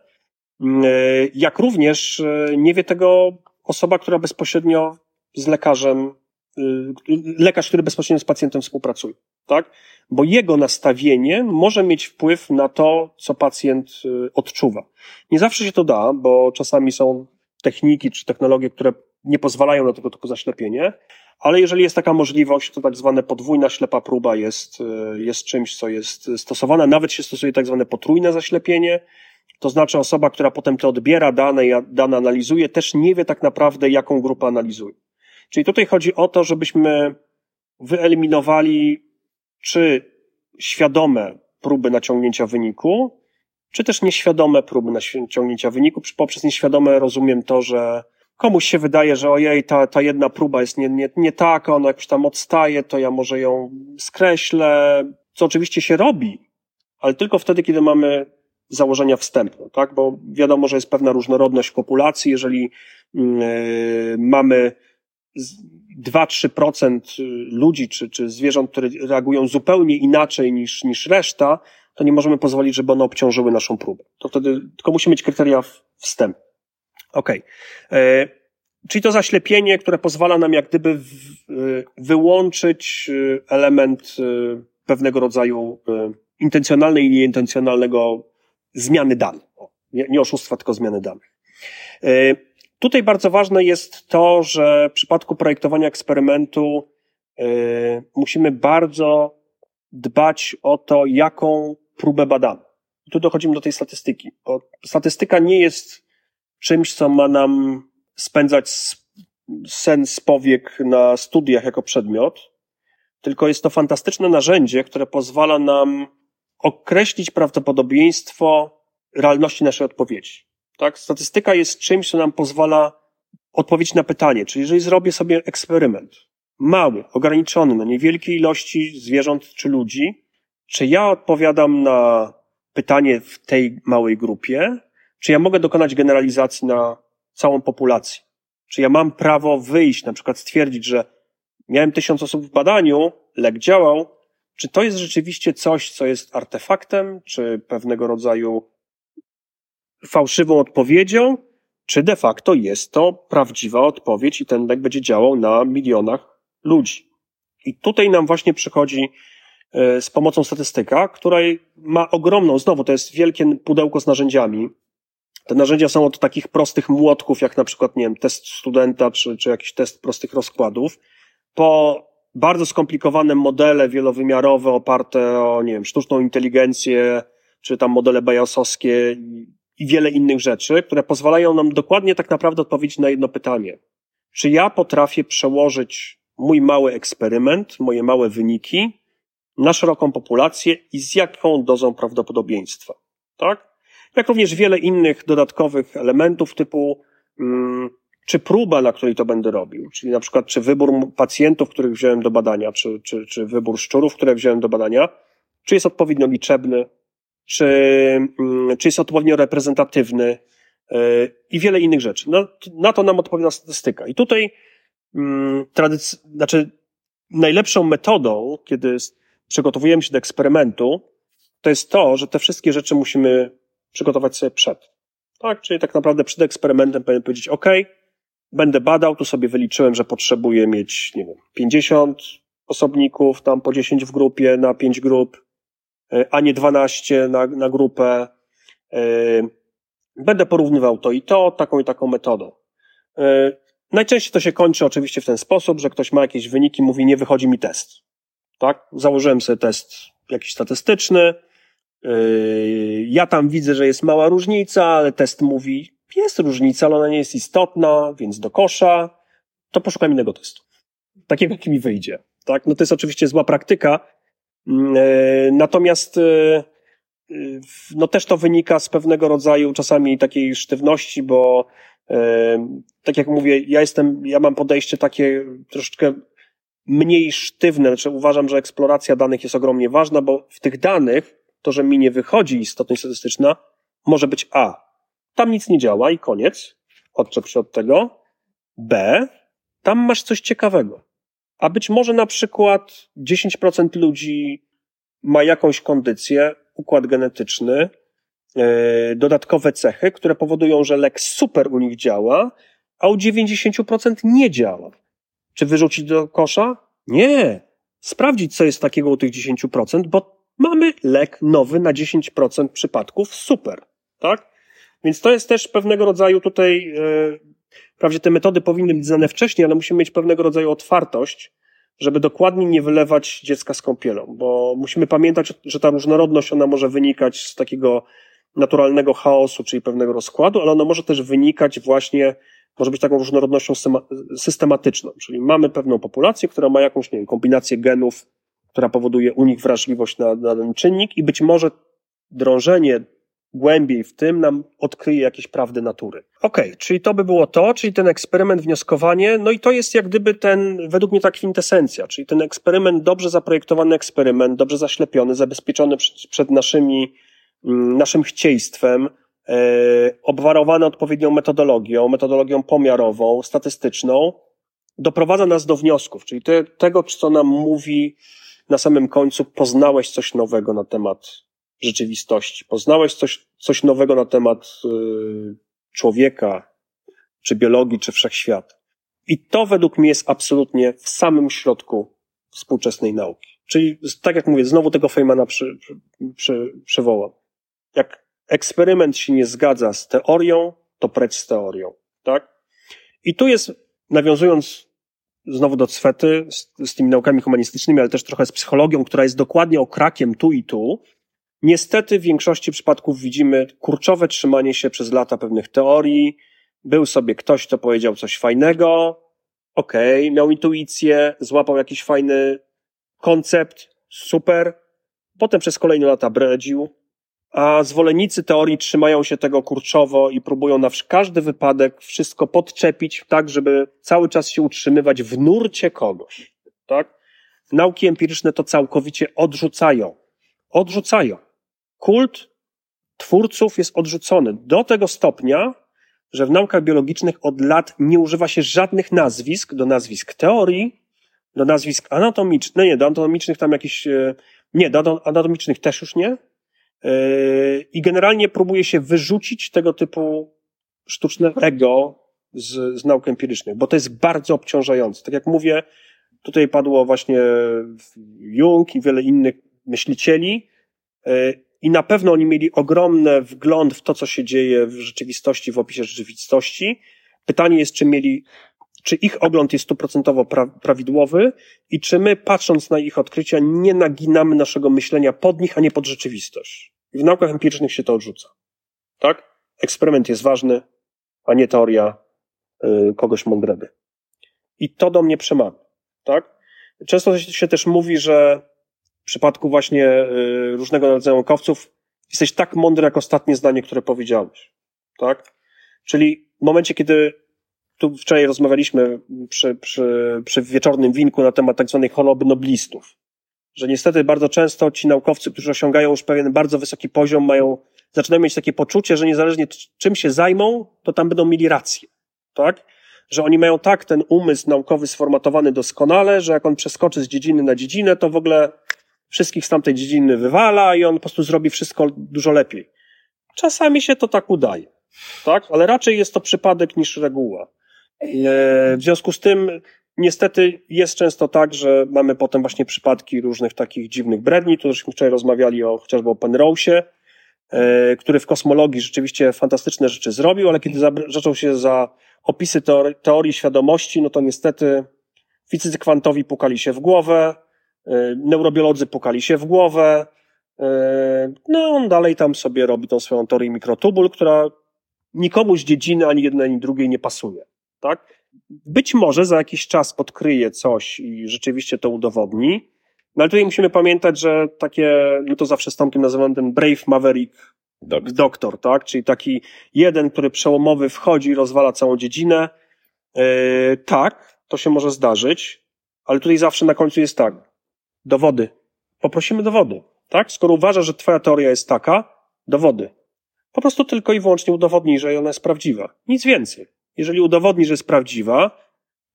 E, jak również e, nie wie tego osoba, która bezpośrednio z lekarzem lekarz, który bezpośrednio z pacjentem współpracuje, tak? Bo jego nastawienie może mieć wpływ na to, co pacjent y, odczuwa. Nie zawsze się to da, bo czasami są techniki czy technologie, które nie pozwalają na tego typu zaślepienie, ale jeżeli jest taka możliwość, to tak zwane podwójna ślepa próba jest, e, jest czymś, co jest stosowane. Nawet się stosuje tak zwane potrójne zaślepienie, to znaczy osoba, która potem te odbiera dane dane analizuje, też nie wie tak naprawdę, jaką grupę analizuje. Czyli tutaj chodzi o to, żebyśmy wyeliminowali czy świadome próby naciągnięcia wyniku, czy też nieświadome próby naciągnięcia wyniku. Poprzez nieświadome rozumiem to, że komuś się wydaje, że ojej, ta, ta jedna próba jest nie, nie, nie taka, ona jakoś tam odstaje, to ja może ją skreślę, co oczywiście się robi, ale tylko wtedy, kiedy mamy założenia wstępne, tak? Bo wiadomo, że jest pewna różnorodność populacji. Jeżeli yy, mamy 2-3% ludzi czy, czy zwierząt, które reagują zupełnie inaczej niż, niż reszta, to nie możemy pozwolić, żeby one obciążyły naszą próbę. To wtedy tylko musimy mieć kryteria wstępne. Okej. Okay. E, czyli to zaślepienie, które pozwala nam jak gdyby e, wyłączyć e, element pewnego rodzaju intencjonalnej i nieintencjonalnego zmiany danych. Nie, nie oszustwa, tylko zmiany danych. Tutaj bardzo ważne jest to, że w przypadku projektowania eksperymentu musimy bardzo dbać o to, jaką próbę badamy. I tu dochodzimy do tej statystyki, bo statystyka nie jest czymś, co ma nam spędzać sens powiek na studiach jako przedmiot, tylko jest to fantastyczne narzędzie, które pozwala nam określić prawdopodobieństwo realności naszej odpowiedzi. Tak? Statystyka jest czymś, co nam pozwala odpowiedzieć na pytanie, czyli jeżeli zrobię sobie eksperyment, mały, ograniczony na niewielkiej ilości zwierząt czy ludzi, czy ja odpowiadam na pytanie w tej małej grupie, czy ja mogę dokonać generalizacji na całą populację? Czy ja mam prawo wyjść, na przykład stwierdzić, że miałem tysiąc osób w badaniu, lek działał, czy to jest rzeczywiście coś, co jest artefaktem, czy pewnego rodzaju fałszywą odpowiedzią, czy de facto jest to prawdziwa odpowiedź i ten lek będzie działał na milionach ludzi. I tutaj nam właśnie przychodzi e, z pomocą statystyka, której ma ogromną, znowu to jest wielkie pudełko z narzędziami, te narzędzia są od takich prostych młotków, jak na przykład, nie wiem, test studenta, czy, czy jakiś test prostych rozkładów, po bardzo skomplikowane modele wielowymiarowe oparte o, nie wiem, sztuczną inteligencję, czy tam modele Bayesowskie i wiele innych rzeczy, które pozwalają nam dokładnie tak naprawdę odpowiedzieć na jedno pytanie. Czy ja potrafię przełożyć mój mały eksperyment, moje małe wyniki na szeroką populację i z jaką dozą prawdopodobieństwa? Tak? jak również wiele innych dodatkowych elementów typu mm, czy próba, na której to będę robił, czyli na przykład czy wybór pacjentów, których wziąłem do badania, czy, czy, czy wybór szczurów, które wziąłem do badania, czy jest odpowiednio liczebny, czy, mm, czy jest odpowiednio reprezentatywny yy, i wiele innych rzeczy. No, na to nam odpowiada statystyka. I tutaj mm, tradyc- znaczy najlepszą metodą, kiedy przygotowujemy się do eksperymentu, to jest to, że te wszystkie rzeczy musimy przygotować sobie przed. Tak, czyli tak naprawdę przed eksperymentem powinien powiedzieć, OK, będę badał, tu sobie wyliczyłem, że potrzebuję mieć, nie wiem, 50 osobników, tam po 10 w grupie, na 5 grup, e, a nie 12 na, na grupę. E, będę porównywał to i to, taką i taką metodą. E, najczęściej to się kończy oczywiście w ten sposób, że ktoś ma jakieś wyniki, mówi, nie wychodzi mi test. Tak? Założyłem sobie test jakiś statystyczny, ja tam widzę, że jest mała różnica, ale test mówi, jest różnica, ale ona nie jest istotna, więc do kosza, to poszukam innego testu. Takiego, jaki mi wyjdzie. Tak? No to jest oczywiście zła praktyka, natomiast yy, no też to wynika z pewnego rodzaju czasami takiej sztywności, bo tak jak mówię, ja jestem, ja mam podejście takie troszeczkę mniej sztywne, znaczy uważam, że eksploracja danych jest ogromnie ważna, bo w tych danych to, że mi nie wychodzi istotność statystyczna, może być A. Tam nic nie działa i koniec. Odczep się od tego. B. Tam masz coś ciekawego. A być może na przykład 10% ludzi ma jakąś kondycję, układ genetyczny, yy, dodatkowe cechy, które powodują, że lek super u nich działa, a u 90% nie działa. Czy wyrzucić do kosza? Nie. Sprawdzić, co jest takiego u tych 10%, bo mamy lek nowy na 10% przypadków, super, tak? Więc to jest też pewnego rodzaju tutaj, yy, wprawdzie te metody powinny być znane wcześniej, ale musimy mieć pewnego rodzaju otwartość, żeby dokładnie nie wylewać dziecka z kąpielą, bo musimy pamiętać, że ta różnorodność, ona może wynikać z takiego naturalnego chaosu, czyli pewnego rozkładu, ale ona może też wynikać właśnie, może być taką różnorodnością systematyczną, czyli mamy pewną populację, która ma jakąś, nie wiem, kombinację genów, która powoduje u nich wrażliwość na, na ten czynnik i być może drążenie głębiej w tym nam odkryje jakieś prawdy natury. Okej, okay, czyli to by było to, czyli ten eksperyment, wnioskowanie, no i to jest jak gdyby ten, według mnie ta kwintesencja, czyli ten eksperyment, dobrze zaprojektowany eksperyment, dobrze zaślepiony, zabezpieczony przed, naszymi, mm, naszym chcieństwem, e, obwarowany odpowiednią metodologią, metodologią pomiarową, statystyczną, doprowadza nas do wniosków, czyli te, tego, co nam mówi na samym końcu, poznałeś coś nowego na temat rzeczywistości. Poznałeś coś, coś nowego na temat y, człowieka, czy biologii, czy wszechświata. I to według mnie jest absolutnie w samym środku współczesnej nauki. Czyli, tak jak mówię, znowu tego Feynmana przy, przy, przy, przywołam. Jak eksperyment się nie zgadza z teorią, to precz z teorią, tak? I tu jest, nawiązując znowu do Cwety, z, z tymi naukami humanistycznymi, ale też trochę z psychologią, która jest dokładnie okrakiem tu i tu, Niestety w większości przypadków widzimy kurczowe trzymanie się przez lata pewnych teorii. Był sobie ktoś, kto powiedział coś fajnego, okej, okay, miał intuicję, złapał jakiś fajny koncept, super. Potem przez kolejne lata bredził, a zwolennicy teorii trzymają się tego kurczowo i próbują na każdy wypadek wszystko podczepić tak, żeby cały czas się utrzymywać w nurcie kogoś, tak? Nauki empiryczne to całkowicie odrzucają. Odrzucają kult twórców jest odrzucony do tego stopnia, że w naukach biologicznych od lat nie używa się żadnych nazwisk do nazwisk teorii, do nazwisk anatomicznych, no nie, do anatomicznych tam jakieś, e, nie, do anatomicznych też już nie. E, I generalnie próbuje się wyrzucić tego typu sztuczne ego z, z nauk empirycznych, bo to jest bardzo obciążające. Tak jak mówię, tutaj padło właśnie Jung i wiele innych myślicieli, e, i na pewno oni mieli ogromny wgląd w to, co się dzieje w rzeczywistości, w opisie rzeczywistości. Pytanie jest, czy mieli, czy ich ogląd jest stuprocentowo pra- prawidłowy i czy my, patrząc na ich odkrycia, nie naginamy naszego myślenia pod nich, a nie pod rzeczywistość. W naukach empirycznych się to odrzuca. Tak? Eksperyment jest ważny, a nie teoria y, kogoś mądrego. I to do mnie przemawia. Tak? Często się też mówi, że przypadku właśnie y, różnego rodzaju naukowców jesteś tak mądry jak ostatnie zdanie, które powiedziałeś. Tak? Czyli w momencie, kiedy tu wczoraj rozmawialiśmy przy, przy, przy wieczornym winku na temat tak zwanej choroby noblistów, że niestety bardzo często ci naukowcy, którzy osiągają już pewien bardzo wysoki poziom, mają, zaczynają mieć takie poczucie, że niezależnie czym się zajmą, to tam będą mieli rację. Tak? Że oni mają tak ten umysł naukowy sformatowany doskonale, że jak on przeskoczy z dziedziny na dziedzinę, to w ogóle wszystkich z tamtej dziedziny wywala i on po prostu zrobi wszystko dużo lepiej. Czasami się to tak udaje, tak? Ale raczej jest to przypadek niż reguła. E, w związku z tym, niestety jest często tak, że mamy potem właśnie przypadki różnych takich dziwnych bredni. Tu żeśmy wczoraj rozmawiali o chociażby o Penrose'ie, e, który w kosmologii rzeczywiście fantastyczne rzeczy zrobił, ale kiedy zaczął się za opisy teorii, świadomości, no to niestety fizycy kwantowi pukali się w głowę, neurobiolodzy pukali się w głowę. E, no, on dalej tam sobie robi tą swoją teorię mikrotubul, która nikomu z dziedziny ani jednej, ani drugiej nie pasuje. Tak? Być może za jakiś czas odkryje coś i rzeczywiście to udowodni, no ale tutaj musimy pamiętać, że takie, my to zawsze z Tomkiem nazywamy ten Brave Maverick doktor. doktor, tak? Czyli taki jeden, który przełomowy wchodzi i rozwala całą dziedzinę. Yy, tak, to się może zdarzyć, ale tutaj zawsze na końcu jest tak dowody. Poprosimy dowody, tak? Skoro uważa, że twoja teoria jest taka, dowody. Po prostu tylko i wyłącznie udowodnij, że ona jest prawdziwa. Nic więcej. Jeżeli udowodni, że jest prawdziwa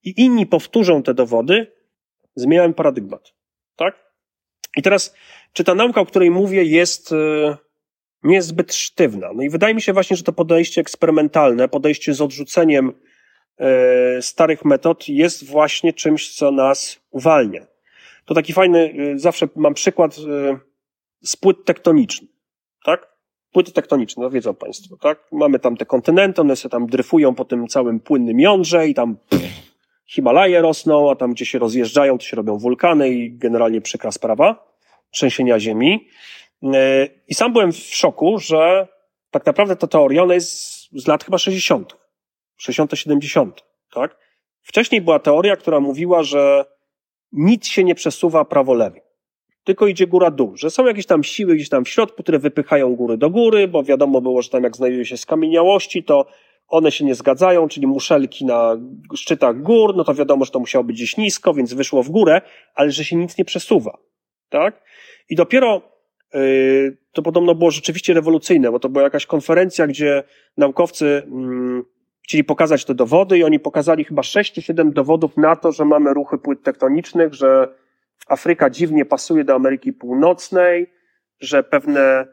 i inni powtórzą te dowody, zmieniamy paradygmat. Tak? I teraz, czy ta nauka, o której mówię, jest yy, nie jest zbyt sztywna? No i wydaje mi się właśnie, że to podejście eksperymentalne, podejście z odrzuceniem yy, starych metod jest właśnie czymś, co nas uwalnia. To taki fajny, y, zawsze mam przykład y, z płyt tektonicznych, tak? Płyty tektoniczne, no wiedzą Państwo, tak? Mamy tam te kontynenty, one się tam dryfują po tym całym płynnym jądrze i tam Himalaje rosną, a tam gdzie się rozjeżdżają, to się robią wulkany i generalnie przykra sprawa trzęsienia ziemi. E, I sam byłem w szoku, że tak naprawdę ta teoria, ona jest z lat chyba 60., 60., 70., tak? Wcześniej była teoria, która mówiła, że nic się nie przesuwa prawo-lewo tylko idzie góra-dół, że są jakieś tam siły gdzieś tam w środku, które wypychają góry do góry, bo wiadomo było, że tam jak znajduje się skamieniałości, to one się nie zgadzają, czyli muszelki na szczytach gór, no to wiadomo, że to musiało być gdzieś nisko, więc wyszło w górę, ale że się nic nie przesuwa, tak? I dopiero yy, to podobno było rzeczywiście rewolucyjne, bo to była jakaś konferencja, gdzie naukowcy yy, chcieli pokazać te dowody i oni pokazali chyba 6 czy 7 dowodów na to, że mamy ruchy płyt tektonicznych, że Afryka dziwnie pasuje do Ameryki Północnej, że pewne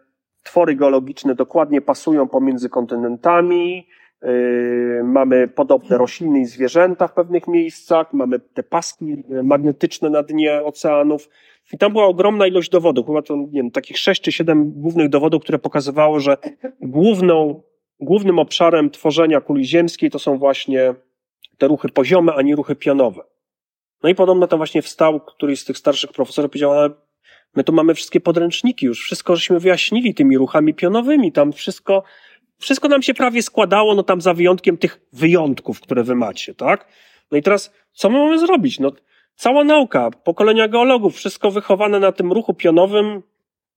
twory geologiczne dokładnie pasują pomiędzy kontynentami, yy, mamy podobne rośliny i zwierzęta w pewnych miejscach, mamy te paski magnetyczne na dnie oceanów. I tam była ogromna ilość dowodów, chyba to, nie wiem, takich sześć czy siedem głównych dowodów, które pokazywało, że główną, głównym obszarem tworzenia kuli ziemskiej to są właśnie te ruchy poziome, a nie ruchy pionowe. No i podobno tam właśnie wstał któryś z tych starszych profesorów powiedział, ale my tu mamy wszystkie podręczniki już, wszystko żeśmy wyjaśnili tymi ruchami pionowymi, tam wszystko, wszystko nam się prawie składało, no tam za wyjątkiem tych wyjątków, które wy macie, tak? No i teraz, co my mamy zrobić? No, cała nauka, pokolenia geologów, wszystko wychowane na tym ruchu pionowym,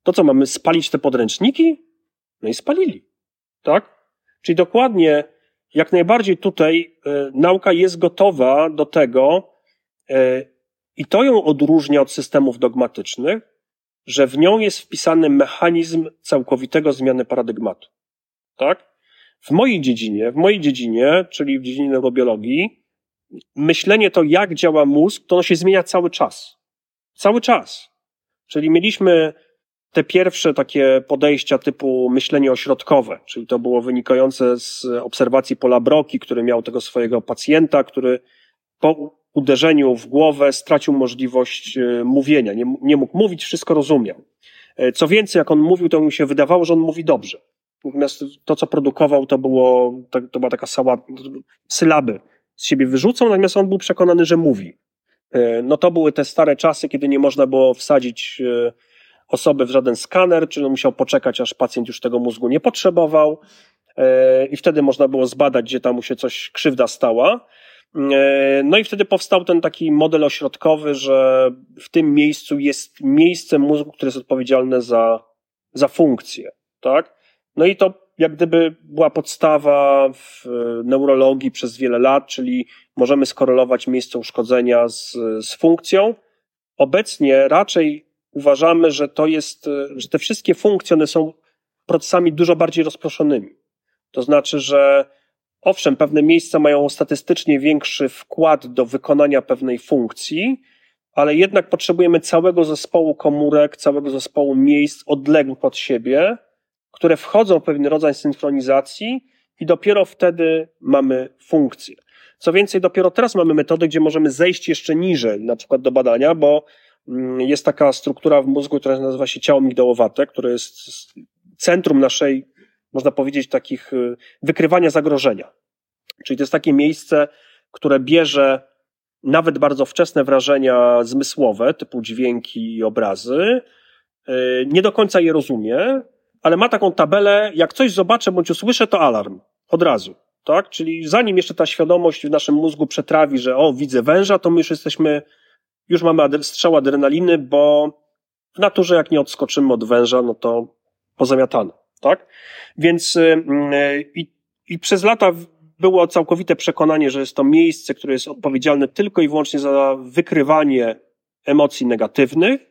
to co, mamy spalić te podręczniki? No i spalili, tak? Czyli dokładnie, jak najbardziej tutaj y, nauka jest gotowa do tego, E, I to ją odróżnia od systemów dogmatycznych, że w nią jest wpisany mechanizm całkowitego zmiany paradygmatu. Tak? W mojej dziedzinie, w mojej dziedzinie, czyli w dziedzinie neurobiologii, myślenie to, jak działa mózg, to ono się zmienia cały czas. Cały czas. Czyli mieliśmy te pierwsze takie podejścia typu myślenie ośrodkowe, czyli to było wynikające z obserwacji Pola Broki, który miał tego swojego pacjenta, który po uderzeniu w głowę stracił możliwość e, mówienia. Nie, nie mógł mówić, wszystko rozumiał. E, co więcej, jak on mówił, to mu się wydawało, że on mówi dobrze. Natomiast to, co produkował, to było, to była taka sała, sylaby z siebie wyrzucał, natomiast on był przekonany, że mówi. E, no to były te stare czasy, kiedy nie można było wsadzić osoby w żaden skaner, czyli on musiał poczekać, aż pacjent już tego mózgu nie potrzebował i wtedy można było zbadać, gdzie tam mu się coś krzywda stała. E, no i wtedy powstał ten taki model ośrodkowy, że w tym miejscu jest miejsce mózgu, które jest odpowiedzialne za, za funkcję, tak? No i to jak gdyby była podstawa w neurologii przez wiele lat, czyli możemy skorelować miejsce uszkodzenia z, z funkcją. Obecnie raczej uważamy, że to jest, że te wszystkie funkcje one są procesami dużo bardziej rozproszonymi. To znaczy, że Owszem, pewne miejsca mają statystycznie większy wkład do wykonania pewnej funkcji, ale jednak potrzebujemy całego zespołu komórek, całego zespołu miejsc odległych od siebie, które wchodzą w pewien rodzaj synchronizacji i dopiero wtedy mamy funkcję. Co więcej, dopiero teraz mamy metody, gdzie możemy zejść jeszcze niżej, na przykład do badania, bo jest taka struktura w mózgu, która nazywa się ciało migdałowate, które jest centrum naszej można powiedzieć, takich y, wykrywania zagrożenia. Czyli to jest takie miejsce, które bierze nawet bardzo wczesne wrażenia zmysłowe, typu dźwięki i obrazy, y, nie do końca je rozumie, ale ma taką tabelę, jak coś zobaczę bądź usłyszę, to alarm. Od razu. Tak? Czyli zanim jeszcze ta świadomość w naszym mózgu przetrawi, że o, widzę węża, to my już jesteśmy, już mamy strzał adrenaliny, bo w naturze jak nie odskoczymy od węża, no to pozamiatane tak? Więc y, y, i, i przez lata było całkowite przekonanie, że jest to miejsce, które jest odpowiedzialne tylko i wyłącznie za wykrywanie emocji negatywnych.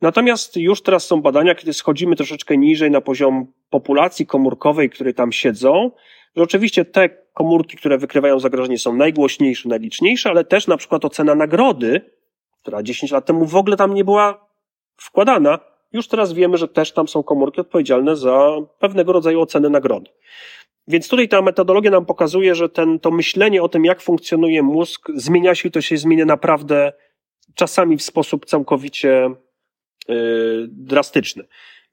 Natomiast już teraz są badania, kiedy schodzimy troszeczkę niżej na poziom populacji komórkowej, które tam siedzą, że oczywiście te komórki, które wykrywają zagrożenie są najgłośniejsze, najliczniejsze, ale też na przykład ocena nagrody, która 10 lat temu w ogóle tam nie była wkładana, już teraz wiemy, że też tam są komórki odpowiedzialne za pewnego rodzaju oceny nagrody. Więc tutaj ta metodologia nam pokazuje, że ten, to myślenie o tym, jak funkcjonuje mózg, zmienia się i to się zmienia naprawdę czasami w sposób całkowicie yy, drastyczny.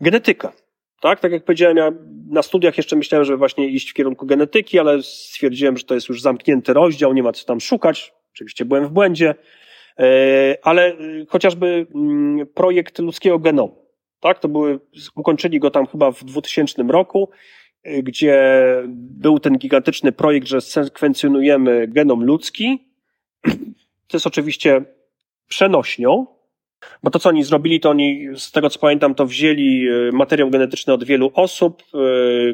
Genetyka. Tak, tak jak powiedziałem, ja na studiach jeszcze myślałem, żeby właśnie iść w kierunku genetyki, ale stwierdziłem, że to jest już zamknięty rozdział, nie ma co tam szukać. Oczywiście byłem w błędzie, ale y, chociażby mm, projekt ludzkiego genomu, tak, to były, ukończyli go tam chyba w 2000 roku, y, gdzie był ten gigantyczny projekt, że sekwencjonujemy genom ludzki. To jest oczywiście przenośnią, bo to, co oni zrobili, to oni, z tego co pamiętam, to wzięli e, materiał genetyczny od wielu osób, e,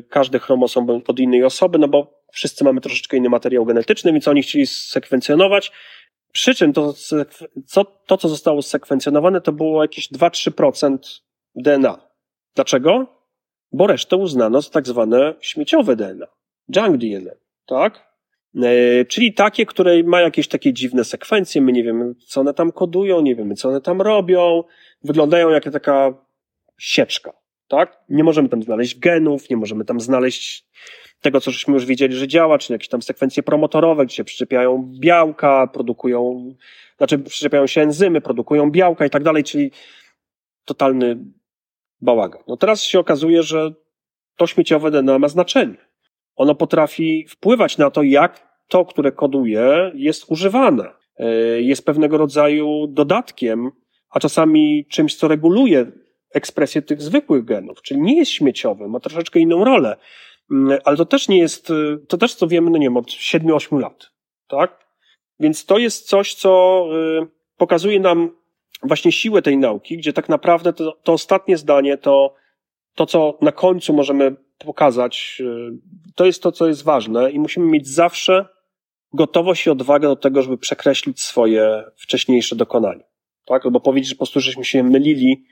każdy chromosom od innej osoby, no bo wszyscy mamy troszeczkę inny materiał genetyczny, więc oni chcieli sekwencjonować. Przy czym to, co, to, co zostało sekwencjonowane, to było jakieś 2-3% DNA. Dlaczego? Bo resztę uznano za tak zwane śmieciowe DNA. Junk DNA, tak? E, czyli takie, które ma jakieś takie dziwne sekwencje, my nie wiemy, co one tam kodują, nie wiemy, co one tam robią, wyglądają jak taka sieczka, tak? Nie możemy tam znaleźć genów, nie możemy tam znaleźć tego, co żeśmy już wiedzieli, że działa, czy jakieś tam sekwencje promotorowe, gdzie się przyczepiają białka, produkują, znaczy przyczepiają się enzymy, produkują białka i tak dalej, czyli totalny bałagan. No teraz się okazuje, że to śmieciowe DNA ma znaczenie ono potrafi wpływać na to, jak to, które koduje, jest używane. E, jest pewnego rodzaju dodatkiem, a czasami czymś, co reguluje ekspresję tych zwykłych genów, czyli nie jest śmieciowy, ma troszeczkę inną rolę. Mm, ale to też nie jest, e, to też co wiemy, no nie wiem, od 7-8 lat, tak? Więc to jest coś, co e, pokazuje nam właśnie siłę tej nauki, gdzie tak naprawdę to, to ostatnie zdanie, to, to co na końcu możemy pokazać, y, to jest to, co jest ważne i musimy mieć zawsze gotowość i odwagę do tego, żeby przekreślić swoje wcześniejsze dokonania. Tak? Albo powiedzieć, że po prostu żeśmy się mylili.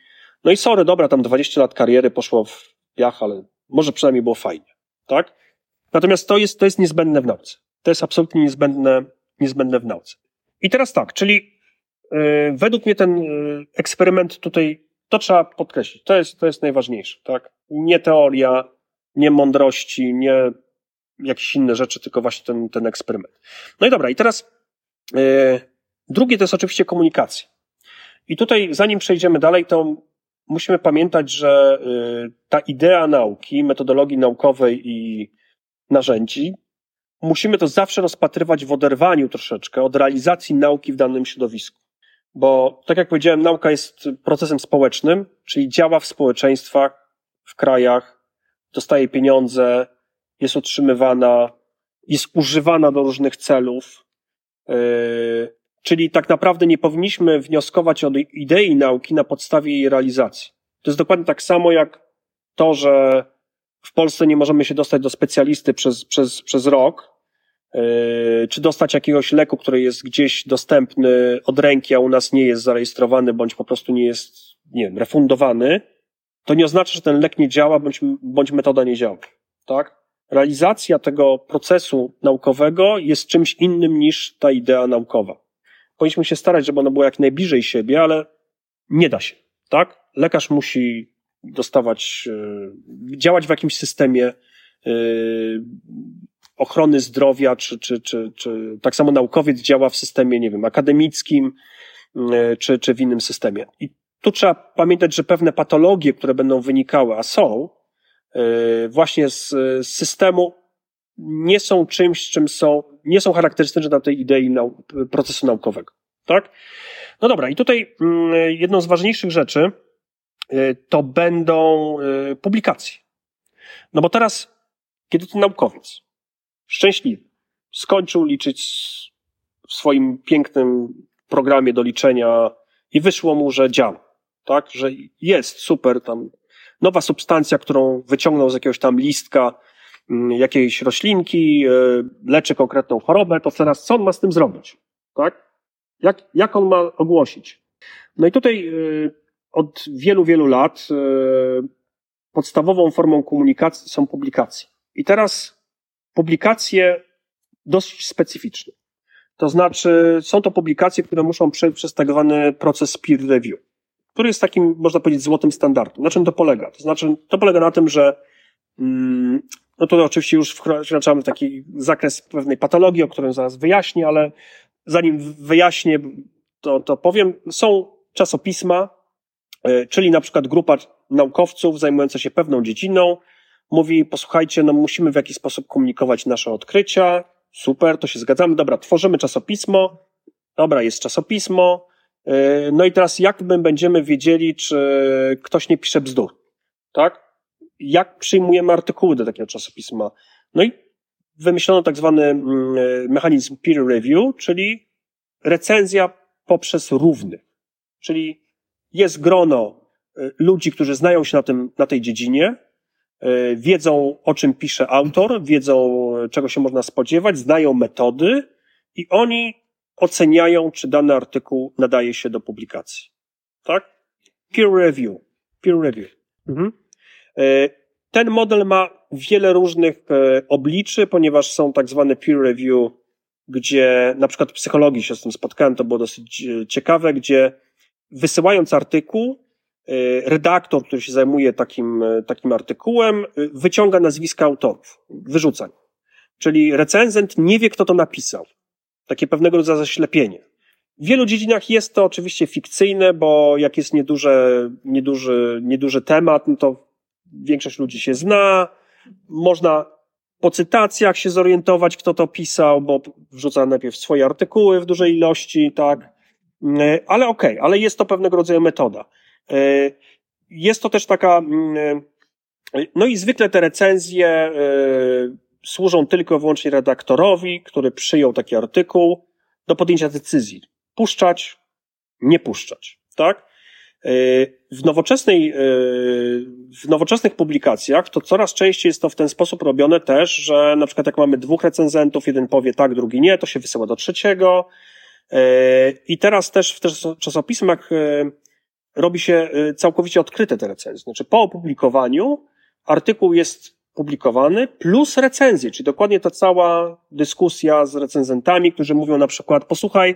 No i sorry, dobra, tam 20 lat kariery poszło w piach, ale może przynajmniej było fajnie. Tak? Natomiast to jest, to jest niezbędne w nauce. To jest absolutnie niezbędne, niezbędne w nauce. I teraz tak, czyli yy, według mnie ten yy, eksperyment tutaj, to trzeba podkreślić, to jest, to jest najważniejsze, tak? Nie teoria, nie mądrości, nie jakieś inne rzeczy, tylko właśnie ten, ten eksperyment. No i dobra, i teraz yy, drugie to jest oczywiście komunikacja. I tutaj, zanim przejdziemy dalej, to musimy pamiętać, że yy, ta idea nauki, metodologii naukowej i narzędzi, musimy to zawsze rozpatrywać w oderwaniu troszeczkę od realizacji nauki w danym środowisku. Bo, tak jak powiedziałem, nauka jest procesem społecznym, czyli działa w społeczeństwach, w krajach, dostaje pieniądze, jest otrzymywana, jest używana do różnych celów. Yy, czyli tak naprawdę nie powinniśmy wnioskować od idei nauki na podstawie jej realizacji. To jest dokładnie tak samo jak to, że w Polsce nie możemy się dostać do specjalisty przez, przez, przez rok, yy, czy dostać jakiegoś leku, który jest gdzieś dostępny od ręki, a u nas nie jest zarejestrowany, bądź po prostu nie jest, nie wiem, refundowany, to nie oznacza, że ten lek nie działa, bądź, bądź metoda nie działa. Tak? Realizacja tego procesu naukowego jest czymś innym niż ta idea naukowa. Powinniśmy się starać, żeby ona była jak najbliżej siebie, ale nie da się. Tak? Lekarz musi dostawać, yy, działać w jakimś systemie yy, ochrony zdrowia, czy, czy, czy, czy tak samo naukowiec działa w systemie, nie wiem, akademickim, yy, czy, czy w innym systemie. I tu trzeba pamiętać, że pewne patologie, które będą wynikały, a są, właśnie z systemu, nie są czymś, czym są, nie są charakterystyczne dla tej idei nau procesu naukowego. Tak? No dobra, i tutaj mm, jedną z ważniejszych rzeczy yy, to będą yy, publikacje. No bo teraz, kiedy ten naukowiec szczęśliwy skończył liczyć w swoim pięknym programie do liczenia i wyszło mu, że działa tak, że jest super tam nowa substancja, którą wyciągnął z jakiegoś tam listka jakiejś roślinki, e, leczy konkretną chorobę, to teraz co on ma z tym zrobić, tak? Jak, jak on ma ogłosić? No i tutaj e, od wielu, wielu lat e, podstawową formą komunikacji są publikacje. I teraz publikacje dosyć specyficzne. To znaczy, są to publikacje, które muszą przejść przez tak zwany proces peer review który jest takim, można powiedzieć, złotym standardem. Na czym to polega? To znaczy, to polega na tym, że mm, no to oczywiście już wkraczamy w taki zakres pewnej patologii, o którym zaraz wyjaśnię, ale zanim wyjaśnię, to, to powiem, są czasopisma, e, czyli na przykład grupa naukowców zajmująca się pewną dziedziną. Mówi, posłuchajcie, no musimy w jakiś sposób komunikować nasze odkrycia, super, to się zgadzamy, dobra, tworzymy czasopismo, dobra, jest czasopismo, yy, no i teraz jak my będziemy wiedzieli, czy ktoś nie pisze bzdur, tak? Jak przyjmujemy artykuły do takiego czasopisma? No i wymyślono tak zwany mm, mechanizm peer review, czyli recenzja poprzez równych. Czyli jest grono y, ludzi, którzy znają się na, tym, na tej dziedzinie, y, wiedzą o czym pisze autor, wiedzą czego się można spodziewać, znają metody i oni oceniają, czy dany artykuł nadaje się do publikacji. Tak? Peer review. Peer review. Mhm. Y, ten model ma wiele różnych obliczy, ponieważ są tak zwane peer review gdzie na przykład psychologii się z tym spotkałem, to było dosyć e, ciekawe, gdzie wysyłając artykuł, e, redaktor, który się zajmuje takim, e, takim artykułem, wyciąga nazwiska autorów, wyrzuca. Czyli recenzent nie wie, kto to napisał. Takie pewnego rodzaju zaślepienie. W wielu dziedzinach jest to oczywiście fikcyjne, bo jak jest nieduże, nieduży, nieduży temat, no to większość ludzi się zna, można po cytacjach się zorientować, kto to pisał, bo wrzuca najpierw swoje artykuły w dużej ilości, tak. E, ale okej, okay, ale jest to pewnego rodzaju metoda. E, jest to też taka, mm, e, no i zwykle te recenzje służą tylko i wyłącznie redaktorowi, który przyjął taki artykuł do podjęcia decyzji. Puszczać, nie puszczać, tak? W, nowoczesnej, e, w nowoczesnych publikacjach to coraz częściej jest to w ten sposób robione też, że na przykład jak mamy dwóch recenzentów, jeden powie tak, drugi nie, to się wysyła do trzeciego. E, I teraz też w czasopismach e, robi się całkowicie odkryte te recenzje. Znaczy po opublikowaniu artykuł jest publikowany plus recenzje, czyli dokładnie ta cała dyskusja z recenzentami, którzy mówią na przykład, posłuchaj,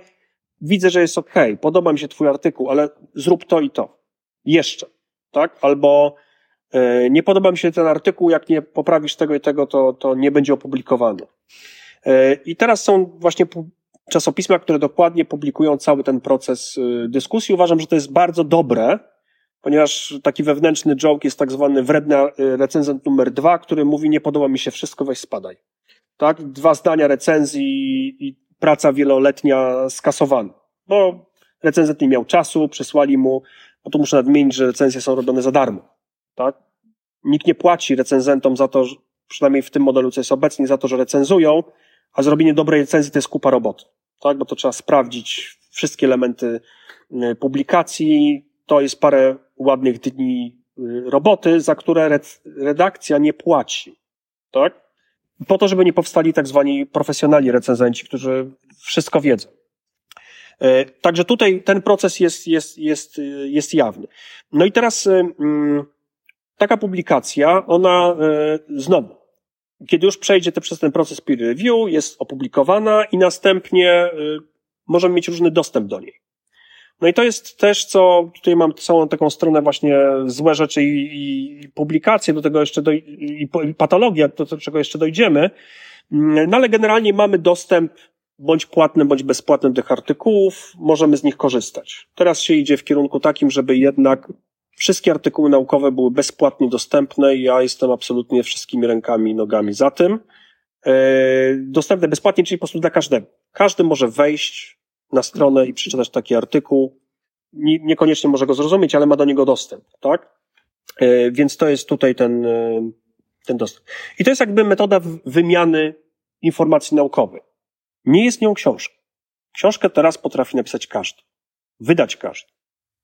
widzę, że jest ok, podoba mi się twój artykuł, ale zrób to i to. Jeszcze. Tak? Albo e, nie podoba mi się ten artykuł, jak nie poprawisz tego i tego, to, to nie będzie opublikowany. E, I teraz są właśnie czasopisma, które dokładnie publikują cały ten proces e, dyskusji. Uważam, że to jest bardzo dobre, ponieważ taki wewnętrzny joke jest tak zwany wredny recenzent numer dwa, który mówi, nie podoba mi się wszystko, weź spadaj. Tak? Dwa zdania recenzji i praca wieloletnia skasowana. Bo recenzent nie miał czasu, przysłali mu, bo tu muszę nadmienić, że recenzje są robione za darmo. Tak? Nikt nie płaci recenzentom za to, przynajmniej w tym modelu, co jest obecnie, za to, że recenzują, a zrobienie dobrej recenzji to jest kupa roboty. Tak? Bo to trzeba sprawdzić wszystkie elementy y, publikacji. To jest parę ładnych dni y, roboty, za które redakcja nie płaci. Tak? Po to, żeby nie powstali tak zwani profesjonalni recenzenci, którzy wszystko wiedzą. E, także tutaj ten proces jest, jest, jest, jest jawny. No i teraz e, mm, taka publikacja, ona e, znowu, kiedy już przejdzie te, przez ten proces peer review, jest opublikowana i następnie możemy mieć różny dostęp do niej. No i to jest też, co tutaj mam całą taką stronę właśnie złe rzeczy i, i publikacje, do tego jeszcze do, i, i patologia, do czego jeszcze dojdziemy. Mm, no ale generalnie mamy dostęp bądź płatny, bądź bezpłatny tych artykułów, możemy z nich korzystać. Teraz się idzie w kierunku takim, żeby jednak wszystkie artykuły naukowe były bezpłatnie dostępne ja jestem absolutnie wszystkimi rękami i nogami za tym. E, dostępne bezpłatnie, czyli po prostu dla każdego. Każdy może wejść, na stronę i przeczytać taki artykuł. Nie, niekoniecznie może go zrozumieć, ale ma do niego dostęp, tak? E, więc to jest tutaj ten, e, ten dostęp. I to jest jakby metoda wymiany informacji naukowej. Nie jest nią książka. Książkę teraz potrafi napisać każdy. Wydać każdy.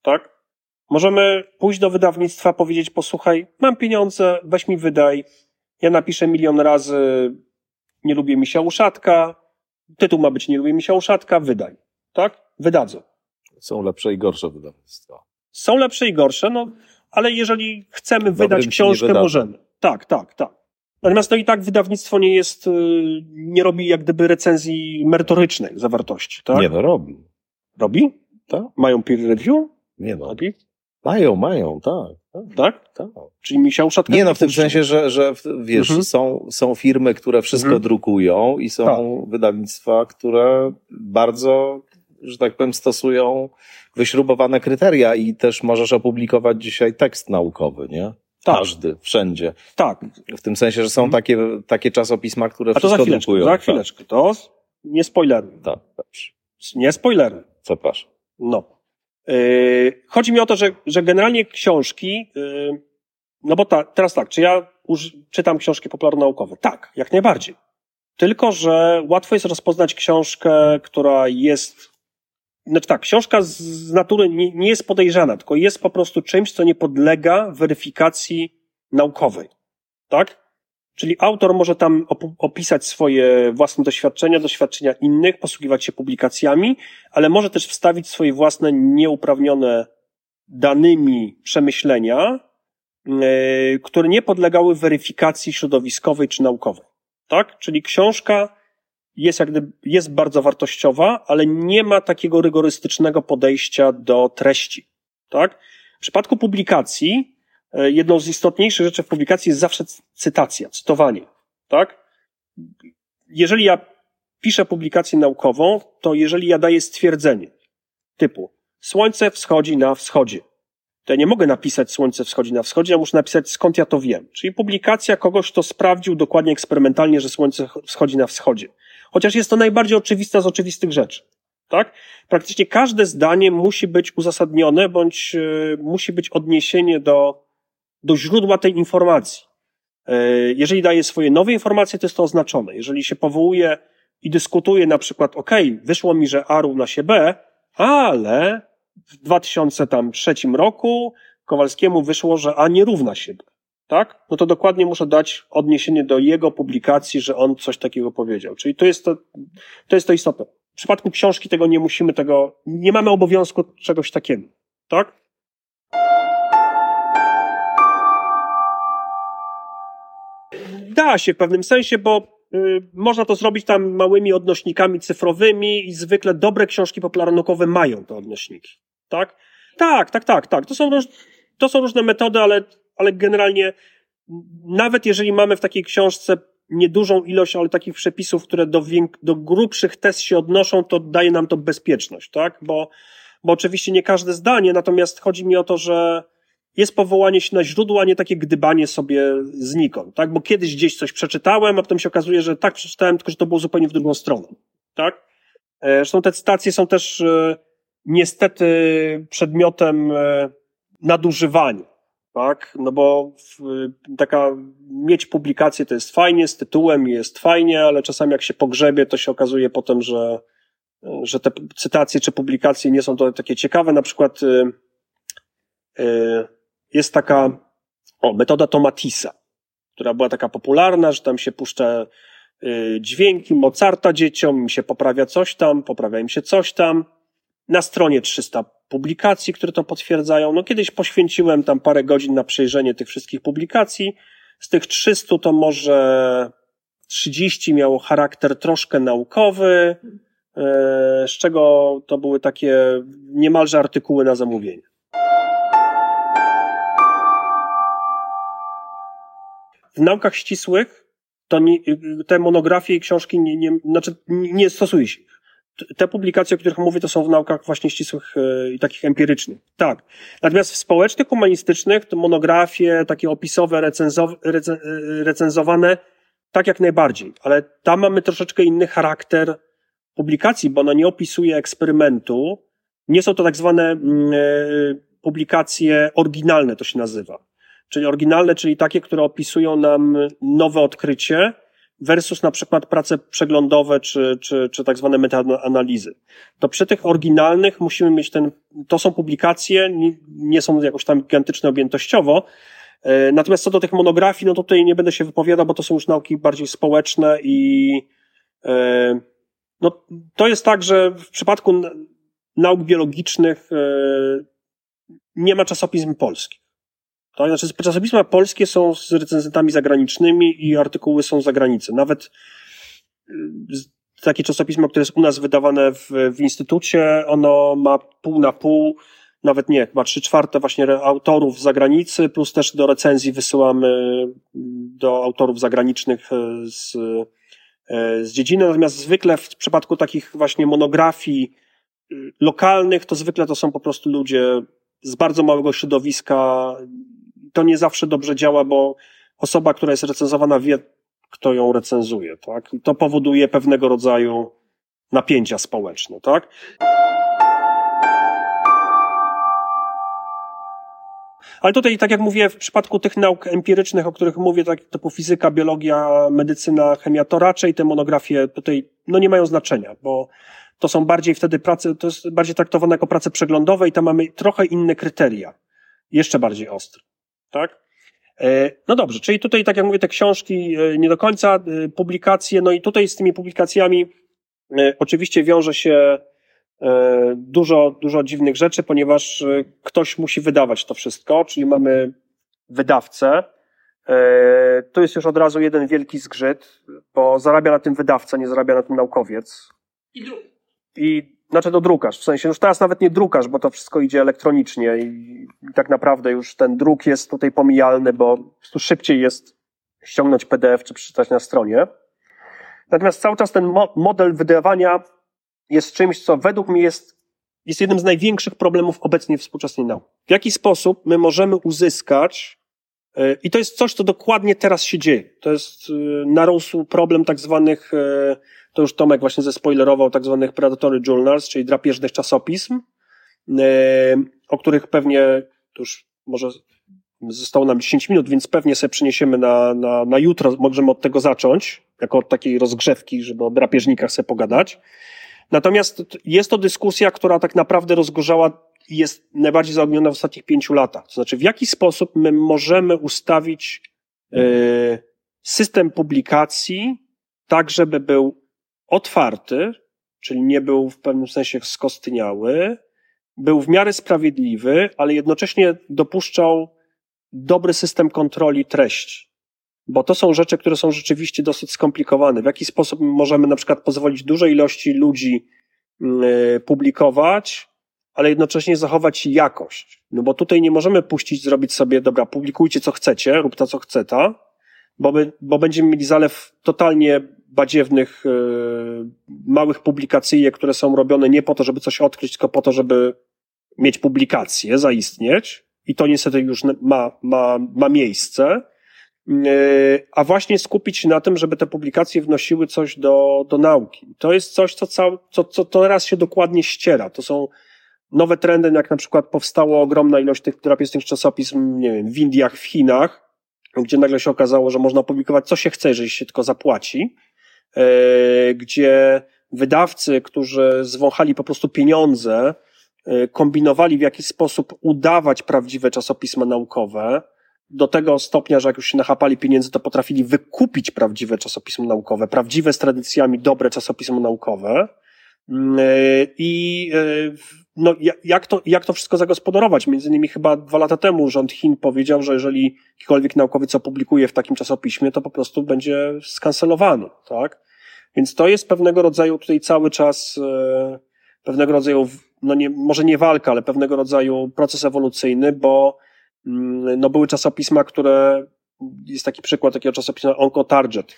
Tak? Możemy pójść do wydawnictwa, powiedzieć, posłuchaj, mam pieniądze, weź mi wydaj. Ja napiszę milion razy, nie lubię mi się uszatka. Tytuł ma być nie lubię mi się uszatka, wydaj tak? Wydadzą. Są lepsze i gorsze wydawnictwa. Są lepsze i gorsze, no, ale jeżeli chcemy wydać książkę, możemy. Tak, tak, tak. Natomiast no i tak wydawnictwo nie jest, y, nie robi jak gdyby recenzji merytorycznej zawartości, tak? Nie, no robi. Robi? Tak. Mają peer review? Nie no. Robi? Mają, mają, tak. Tak? Tak. Czyli mi się uszatka. Nie no, w tym sensie, że, że wiesz, mhm. są, są firmy, które wszystko mhm. drukują i są tak. wydawnictwa, które bardzo że tak powiem, stosują wyśrubowane kryteria i też możesz opublikować dzisiaj tekst naukowy, nie? Tak. Każdy, wszędzie. Tak. W tym sensie, że są Mhm. takie, takie czasopisma, które A to za wszystko chwileczkę, drukują. za chwileczkę. To nie spoileruj. Tak, tak, dobrze. Nie spoileruj. Przepraszam. No. Yy, chodzi mi o to, że, że generalnie książki, yy, no bo ta, teraz tak, czy ja uży, czytam książki popularno-naukowe? Tak, jak najbardziej. Tylko, że łatwo jest rozpoznać książkę, która jest, znaczy tak, książka z, natury nie, nie jest podejrzana, tylko jest po prostu czymś, co nie podlega weryfikacji naukowej. Tak? Czyli autor może tam op- opisać swoje własne doświadczenia, doświadczenia innych, posługiwać się publikacjami, ale może też wstawić swoje własne nieuprawnione danymi przemyślenia, yy, które nie podlegały weryfikacji środowiskowej czy naukowej. Tak? Czyli książka jest jak gdyby, jest bardzo wartościowa, ale nie ma takiego rygorystycznego podejścia do treści. Tak? W przypadku publikacji, yy, jedną z istotniejszych rzeczy w publikacji jest zawsze cytacja, cytowanie. Tak? Jeżeli ja piszę publikację naukową, to jeżeli ja daję stwierdzenie typu Słońce wschodzi na wschodzie, to ja nie mogę napisać Słońce wschodzi na wschodzie, ja muszę napisać skąd ja to wiem. Czyli publikacja kogoś, kto sprawdził dokładnie eksperymentalnie, że Słońce wschodzi na wschodzie. Chociaż jest to najbardziej oczywista z oczywistych rzeczy. Tak? Praktycznie każde zdanie musi być uzasadnione, bądź yy, musi być odniesienie do, do źródła tej informacji. Yy, jeżeli daje swoje nowe informacje, to jest to oznaczone. Jeżeli się powołuje i dyskutuje na przykład, ok, wyszło mi, że A równa się B, ale w 2003 roku Kowalskiemu wyszło, że A nie równa się B. Tak? No to dokładnie muszę dać odniesienie do jego publikacji, że on coś takiego powiedział. Czyli to jest to, to jest to istotne. W przypadku książki tego nie musimy tego, nie mamy obowiązku czegoś takiego. Tak? Da się w pewnym sensie, bo y, można to zrobić tam małymi odnośnikami cyfrowymi i zwykle dobre książki popularnaukowe mają te odnośniki. Tak? Tak, tak, tak, tak. To są, to są różne metody, ale, ale generalnie nawet jeżeli mamy w takiej książce niedużą ilość, ale takich przepisów, które do, do grubszych tez się odnoszą, to daje nam to bezpieczność, tak? Bo, bo oczywiście nie każde zdanie, natomiast chodzi mi o to, że jest powołanie się na źródła, a nie takie gdybanie sobie znikąd, tak? Bo kiedyś gdzieś coś przeczytałem, a potem się okazuje, że tak przeczytałem, tylko że to było zupełnie w drugą stronę, tak? E, Zresztą te cytacje są też e, niestety przedmiotem e, nadużywania, tak? No bo w, taka mieć publikację to jest fajnie, z tytułem jest fajnie, ale czasami jak się pogrzebie, to się okazuje potem, że, że te cytacje czy publikacje nie są to takie ciekawe. Na przykład y, y, jest taka o, metoda Tomatisa, która była taka popularna, że tam się puszcza y, dźwięki Mozarta dzieciom, im się poprawia coś tam, poprawia im się coś tam. Na stronie 300 publikacji, które to potwierdzają. No kiedyś poświęciłem tam parę godzin na przejrzenie tych wszystkich publikacji. Z tych 300 to może 30 miało charakter troszkę naukowy, e, z czego to były takie niemalże artykuły na zamówienie. W naukach ścisłych to nie, te monografie i książki nie, nie, znaczy nie stosuje się. Te publikacje, o których mówię, to są w naukach właśnie ścisłych e, i takich empirycznych. Tak. Natomiast w społecznych, humanistycznych, to monografie, takie opisowe, recenzow, recen, e, recenzowane, tak jak najbardziej. Ale tam mamy troszeczkę inny charakter publikacji, bo ona nie opisuje eksperymentu. Nie są to tak zwane mm, e, publikacje oryginalne, to się nazywa. Czyli oryginalne, czyli takie, które opisują nam nowe odkrycie, versus na przykład prace przeglądowe czy, czy, czy tak zwane metaanalizy. To przy tych oryginalnych musimy mieć ten, to są publikacje, nie, są jakoś tam gigantyczne objętościowo, E, Natomiast co do tych monografii, no tutaj nie będę się wypowiadał, bo to są już nauki bardziej społeczne i e, no, to jest tak, że w przypadku nauk biologicznych e, nie ma czasopism polskich. To znaczy czasopisma polskie są z recenzentami zagranicznymi i artykuły są z zagranicy. Nawet y, takie czasopismo, które jest u nas wydawane w, w instytucie, ono ma pół na pół, nawet nie, chyba trzy czwarte właśnie autorów z zagranicy, plus też do recenzji wysyłamy mm, do autorów zagranicznych e, z, z dziedziny. Natomiast zwykle w przypadku takich właśnie monografii lokalnych, to zwykle to są po prostu ludzie z bardzo małego środowiska. To nie zawsze dobrze działa, bo osoba, która jest recenzowana, wie, kto ją recenzuje, tak? To powoduje pewnego rodzaju napięcia społeczne, tak? Ale tutaj, tak jak mówię, w przypadku tych nauk empirycznych, o których mówię, tak typu fizyka, biologia, medycyna, chemia, to raczej te monografie tutaj no nie mają znaczenia, bo to są bardziej wtedy prace, to jest bardziej traktowane jako prace przeglądowe i tam mamy trochę inne kryteria. Jeszcze bardziej ostre. Tak? E, no dobrze, czyli tutaj, tak jak mówię, te książki e, nie do końca, e, publikacje, no i tutaj z tymi publikacjami oczywiście wiąże się dużo, dużo dziwnych rzeczy, ponieważ ktoś musi wydawać to wszystko, czyli mamy wydawcę. To jest już od razu jeden wielki zgrzyt, bo zarabia na tym wydawca, nie zarabia na tym naukowiec. I, I znaczy to drukarz, w sensie już teraz nawet nie drukarz, bo to wszystko idzie elektronicznie i, tak naprawdę już ten druk jest tutaj pomijalny, bo po prostu szybciej jest ściągnąć PDF czy przeczytać na stronie. Natomiast cały czas ten mo model wydawania jest czymś, co według mnie jest, jest jednym z największych problemów obecnie współczesnej nauce. W jaki sposób my możemy uzyskać, yy, i to jest coś, co dokładnie teraz się dzieje. To jest yy, problem tak zwanych yy, to już Tomek właśnie zespoilerował tak zwanych predatory journals, czyli drapieżnych czasopism, e, o których pewnie, już może zostało nam 10 minut, więc pewnie sobie przeniesiemy na, na, na jutro, możemy od tego zacząć, jako od takiej rozgrzewki, żeby o drapieżnikach sobie pogadać. Natomiast jest to dyskusja, która tak naprawdę rozgorzała i jest najbardziej zaogniona w ostatnich pięciu latach. To znaczy, w jaki sposób my możemy ustawić y, system publikacji tak, żeby był otwarty, czyli nie był w pewnym sensie skostniały, był w miarę sprawiedliwy, ale jednocześnie dopuszczał dobry system kontroli treści. Bo to są rzeczy, które są rzeczywiście dosyć skomplikowane. W jaki sposób możemy na przykład pozwolić dużej ilości ludzi yy, publikować, ale jednocześnie zachować jakość. No bo tutaj nie możemy puścić, zrobić sobie, dobra, publikujcie co chcecie, rób to co chceta, bo, my, bo będziemy mieli zalew totalnie badziewnych, yy, małych publikacyjek, które są robione nie po to, żeby coś odkryć, tylko po to, żeby mieć publikację, zaistnieć. I to niestety już ma, ma, ma miejsce. Yy, a właśnie skupić się na tym, żeby te publikacje wnosiły coś do, do nauki. To jest coś, co, cał, co, co teraz się dokładnie ściera. To są nowe trendy, jak na przykład powstała ogromna ilość tych terapeutycznych czasopism, nie wiem, w Indiach, w Chinach, gdzie nagle się okazało, że można publikować co się chce, jeżeli się tylko zapłaci. E, gdzie wydawcy, którzy zwąchali po prostu pieniądze, e, kombinowali w jakiś sposób udawać prawdziwe czasopisma naukowe, do tego stopnia, że jak już się nachapali pieniędzy, to potrafili wykupić prawdziwe czasopismo naukowe, prawdziwe z tradycjami dobre czasopismo naukowe. Mm, e, I no, jak, to, jak to wszystko zagospodarować? Między innymi chyba dwa lata temu rząd Chin powiedział, że jeżeli jakikolwiek naukowiec opublikuje w takim czasopiśmie, to po prostu będzie skancelowany, tak? Więc to jest pewnego rodzaju tutaj cały czas e, pewnego rodzaju, no nie, może nie walka, ale pewnego rodzaju proces ewolucyjny, bo mm, no były czasopisma, które, jest taki przykład takiego czasopisma Oncotarget,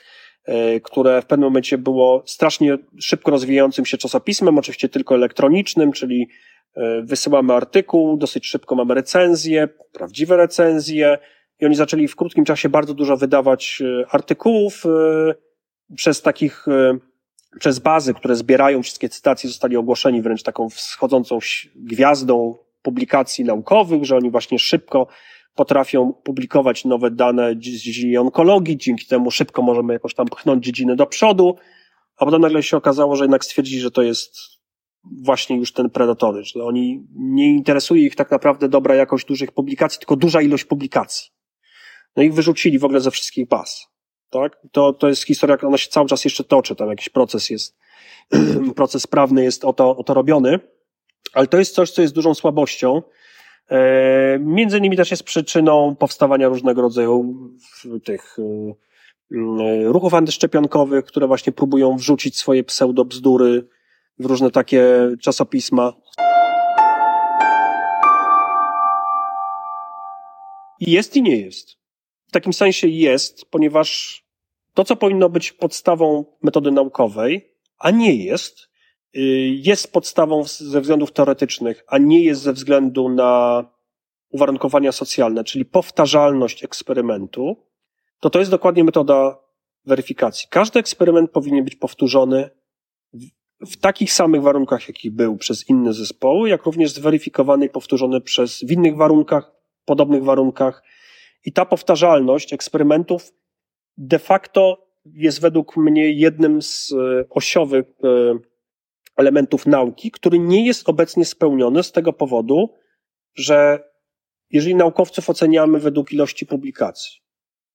które w pewnym momencie było strasznie szybko rozwijającym się czasopismem, oczywiście tylko elektronicznym, czyli e, wysyłamy artykuł, dosyć szybko mamy recenzje, prawdziwe recenzje i oni zaczęli w krótkim czasie bardzo dużo wydawać artykułów, przez takich, e, przez bazy, które zbierają wszystkie cytacje, zostali ogłoszeni wręcz taką wschodzącą gwiazdą publikacji naukowych, że oni właśnie szybko potrafią publikować nowe dane z dziedziny onkologii, dzięki temu szybko możemy jakoś tam pchnąć dziedzinę do przodu, a potem nagle się okazało, że jednak stwierdzili, że to jest właśnie już ten predatory, że oni nie interesuje ich tak naprawdę dobra jakość dużych publikacji, tylko duża ilość publikacji. No i wyrzucili w ogóle ze wszystkich baz tak? To, to jest historia, ona się cały czas jeszcze toczy, tam jakiś proces jest, proces prawny jest o to, o to robiony, ale to jest coś, co jest dużą słabością. E, między innymi też jest przyczyną powstawania różnego rodzaju tych e, ruchów antyszczepionkowych, które właśnie próbują wrzucić swoje pseudobzdury w różne takie czasopisma. Jest i nie jest. W takim sensie jest, ponieważ to, co powinno być podstawą metody naukowej, a nie jest, jest podstawą ze względów teoretycznych, a nie jest ze względu na uwarunkowania socjalne, czyli powtarzalność eksperymentu, to to jest dokładnie metoda weryfikacji. Każdy eksperyment powinien być powtórzony w takich samych warunkach, jakich był przez inne zespoły, jak również zweryfikowany i powtórzony przez, w innych warunkach, podobnych warunkach. I ta powtarzalność eksperymentów de facto jest według mnie jednym z e, osiowych e, elementów nauki, który nie jest obecnie spełniony z tego powodu, że jeżeli naukowców oceniamy według ilości publikacji,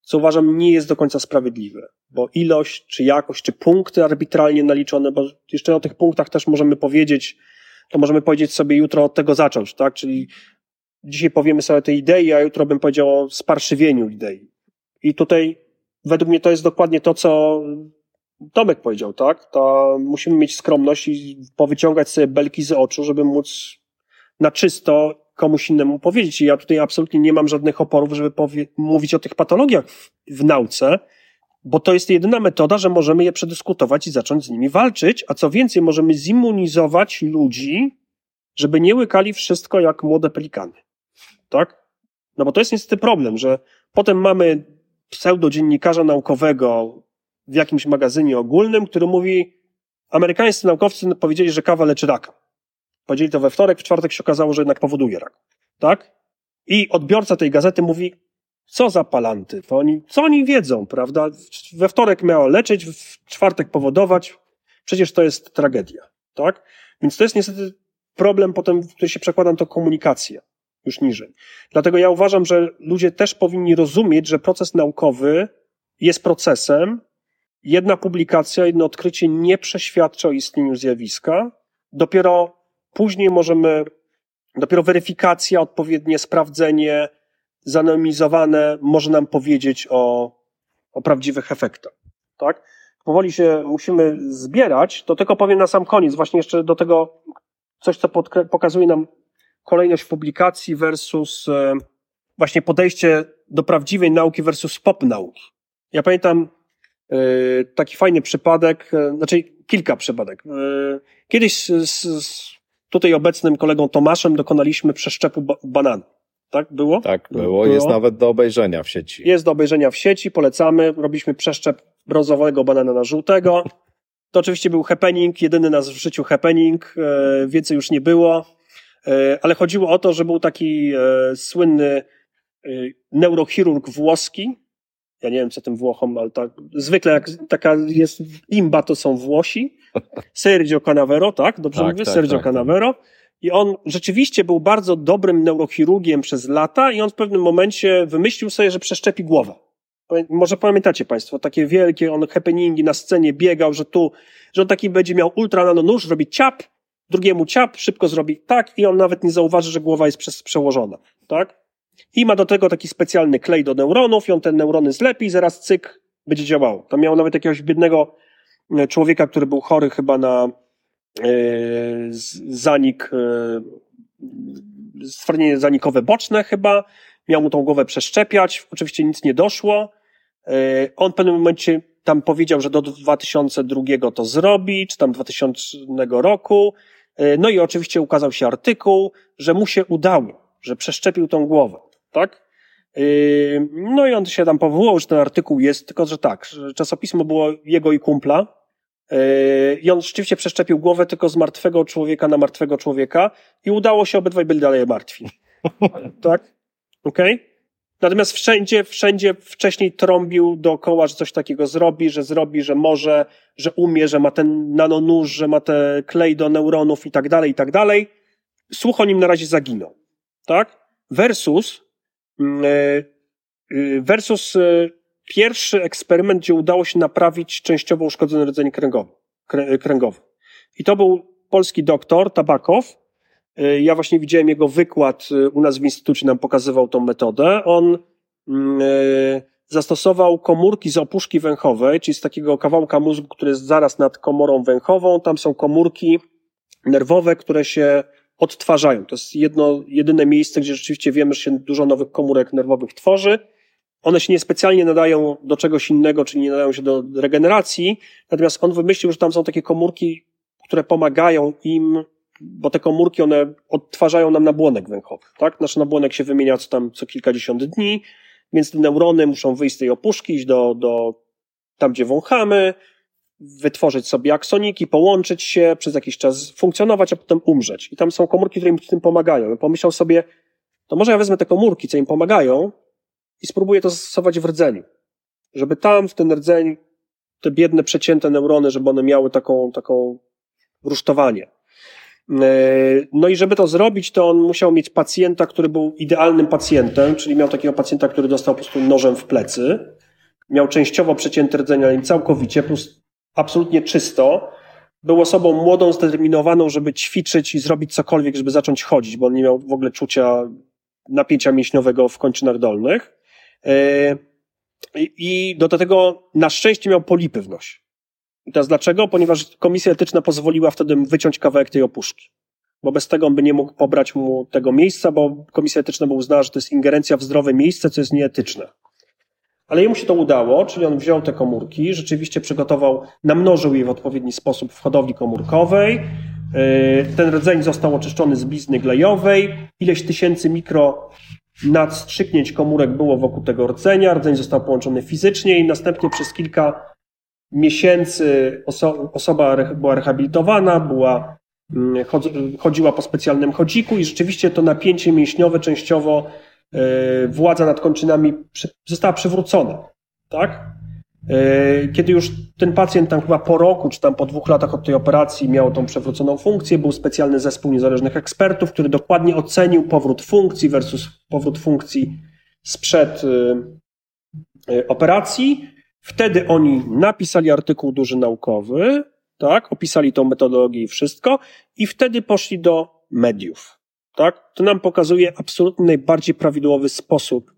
co uważam nie jest do końca sprawiedliwe, bo ilość, czy jakość, czy punkty arbitralnie naliczone, bo jeszcze o tych punktach też możemy powiedzieć, to możemy powiedzieć sobie jutro od tego zacząć, tak? Czyli dzisiaj powiemy sobie o tej idei, a jutro bym powiedział o sparszywieniu idei. I tutaj według mnie to jest dokładnie to, co Tomek powiedział, tak? To musimy mieć skromność i powyciągać sobie belki z oczu, żeby móc na czysto komuś innemu powiedzieć. I ja tutaj absolutnie nie mam żadnych oporów, żeby mówić o tych patologiach w, w nauce, bo to jest jedyna metoda, że możemy je przedyskutować i zacząć z nimi walczyć, a co więcej, możemy zimmunizować ludzi, żeby nie łykali wszystko jak młode pelikany. Tak? No bo to jest niestety problem, że potem mamy pseudodziennikarza naukowego w jakimś magazynie ogólnym, który mówi, amerykańscy naukowcy powiedzieli, że kawa leczy raka. Powiedzieli to we wtorek, w czwartek się okazało, że jednak powoduje rak. Tak? I odbiorca tej gazety mówi, co za palanty, to oni, co oni wiedzą, prawda? We wtorek miało leczyć, w czwartek powodować, przecież to jest tragedia, tak? Więc to jest niestety problem potem, który się przekłada na to komunikacja już niżej. Dlatego ja uważam, że ludzie też powinni rozumieć, że proces naukowy jest procesem. Jedna publikacja, jedno odkrycie nie przeświadcza o istnieniu zjawiska. Dopiero później możemy, dopiero weryfikacja, odpowiednie sprawdzenie, zanonimizowane może nam powiedzieć o, o prawdziwych efektach. Tak? Powoli się musimy zbierać, to tylko powiem na sam koniec, właśnie jeszcze do tego coś, co pokazuje nam kolejność publikacji versus e, właśnie podejście do prawdziwej nauki versus pop nauki. Ja pamiętam taki fajny przypadek, e, znaczy kilka przypadek. Kiedyś z, z tutaj obecnym kolegą Tomaszem dokonaliśmy przeszczepu ba bananu. Tak było? Tak, było. było. Jest nawet do obejrzenia w sieci. Jest do obejrzenia w sieci, polecamy. Robiliśmy przeszczep brązowego banana na żółtego. To oczywiście był happening, jedyny nas w życiu happening, więcej już nie było. E, ale chodziło o to, że był taki e, słynny e, neurochirurg włoski. Ja nie wiem, co tym Włochom, ale tak, zwykle jak taka jest imba, to są Włosi. Sergio Canavero, tak? Dobrze tak, mówię? Tak, Sergio tak, tak. Canavero. I on rzeczywiście był bardzo dobrym neurochirurgiem przez lata i on w pewnym momencie wymyślił sobie, że przeszczepi głowę. Może pamiętacie Państwo, takie wielkie on happeningi na scenie biegał, że tu, że on taki będzie miał ultra nano nóż, robi ciap, drugiemu ciap, szybko zrobi tak i on nawet nie zauważy, że głowa jest przez, przełożona, tak? I ma do tego taki specjalny klej do neuronów i on te neurony zlepi i zaraz cyk będzie działało. Tam miał nawet jakiegoś biednego e, człowieka, który był chory chyba na e, zanik, e, stwardnienie zanikowe boczne chyba, miał mu tą głowę przeszczepiać, oczywiście nic nie doszło. E, on w pewnym momencie tam powiedział, że do 2002 to zrobi, czy tam 2000 roku. No i oczywiście ukazał się artykuł, że mu się udało, że przeszczepił tą głowę, tak? E, no i on się tam powołał, że ten artykuł jest, tylko że tak, że czasopismo było jego i kumpla. E, I on rzeczywiście przeszczepił głowę tylko z martwego człowieka na martwego człowieka i udało się, obydwaj byli dalej martwi. tak? Okej? Okay? Natomiast wszędzie, wszędzie wcześniej trąbił dookoła, że coś takiego zrobi, że zrobi, że może, że umie, że ma ten nanonóż, że ma te klej do neuronów i tak dalej, i tak dalej. Słuch o nim na razie zaginął. Tak? Versus, y, versus e, pierwszy eksperyment, gdzie udało się naprawić częściowo uszkodzony rdzeń kręgowy. kręgowy. I to był polski doktor Tabakow, E, ja właśnie widziałem jego wykład e, u nas w instytucie, nam pokazywał tą metodę. On mm, e, zastosował komórki z opuszki węchowej, czyli z takiego kawałka mózgu, który jest zaraz nad komorą węchową. Tam są komórki nerwowe, które się odtwarzają. To jest jedno, jedyne miejsce, gdzie rzeczywiście wiemy, że się dużo nowych komórek nerwowych tworzy. One się niespecjalnie nadają do czegoś innego, czyli nie nadają się do regeneracji, natomiast on wymyślił, że tam są takie komórki które pomagają im, bo te komórki, one odtwarzają nam nabłonek węchowy, tak? Nasz nabłonek się wymienia co tam co kilkadziesiąt dni, więc te neurony muszą wyjść z tej opuszki, iść do, do tam, gdzie wąchamy, wytworzyć sobie aksoniki, połączyć się, przez jakiś czas funkcjonować, a potem umrzeć. I tam są komórki, które im w tym pomagają. I pomyślał sobie, to może ja wezmę te komórki, co im pomagają i spróbuję to zastosować w rdzeniu. Żeby tam, w ten rdzeń, te biedne, przecięte neurony, żeby one miały taką, taką rusztowanie. E, no i żeby to zrobić, to on musiał mieć pacjenta, który był idealnym pacjentem, czyli miał takiego pacjenta, który dostał po prostu nożem w plecy, miał częściowo przecięte rdzenie, ale całkowicie, plus absolutnie czysto. Był osobą młodą, zdeterminowaną, żeby ćwiczyć i zrobić cokolwiek, żeby zacząć chodzić, bo on nie miał w ogóle czucia napięcia mięśniowego w kończynach dolnych. E, I do tego na szczęście miał polipy w nosie. I teraz dlaczego? Ponieważ komisja etyczna pozwoliła wtedy wyciąć kawałek tej opuszki. Bo bez tego on by nie mógł pobrać mu tego miejsca, bo komisja etyczna by uznała, że to jest ingerencja w zdrowe miejsce, co jest nieetyczne. Ale jemu się to udało, czyli on wziął te komórki, rzeczywiście przygotował, namnożył je w odpowiedni sposób w hodowli komórkowej. Yy, ten rdzeń został oczyszczony z blizny glejowej. Ileś tysięcy mikro nadstrzyknięć komórek było wokół tego rdzenia. Rdzeń został połączony fizycznie i następnie przez kilka miesięcy oso osoba była rehabilitowana, była, mm, chodziła po specjalnym chodziku i rzeczywiście to napięcie mięśniowe częściowo władza nad kończynami została przywrócona, tak? E, kiedy już ten pacjent tam chyba po roku, czy tam po dwóch latach od tej operacji miał tą przewróconą funkcję, był specjalny zespół niezależnych ekspertów, który dokładnie ocenił powrót funkcji versus powrót funkcji sprzed e, operacji. Wtedy oni napisali artykuł duży naukowy, tak, opisali tą metodologię i wszystko, i wtedy poszli do mediów tak? To nam pokazuje absolutnie najbardziej prawidłowy sposób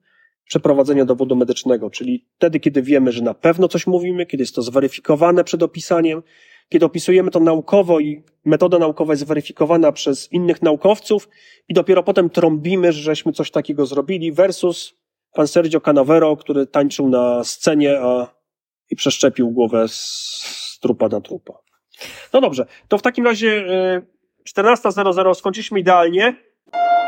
przeprowadzenia dowodu medycznego, czyli wtedy, kiedy wiemy, że na pewno coś mówimy, kiedy jest to zweryfikowane przed opisaniem, kiedy opisujemy to naukowo i metoda naukowa jest zweryfikowana przez innych naukowców i dopiero potem trąbimy, że żeśmy coś takiego zrobili versus pan Sergio Canavero, który tańczył na scenie a, i przeszczepił głowę z trupa na trupa. No dobrze, to w takim razie 14.00 y, skończyliśmy idealnie. Bye.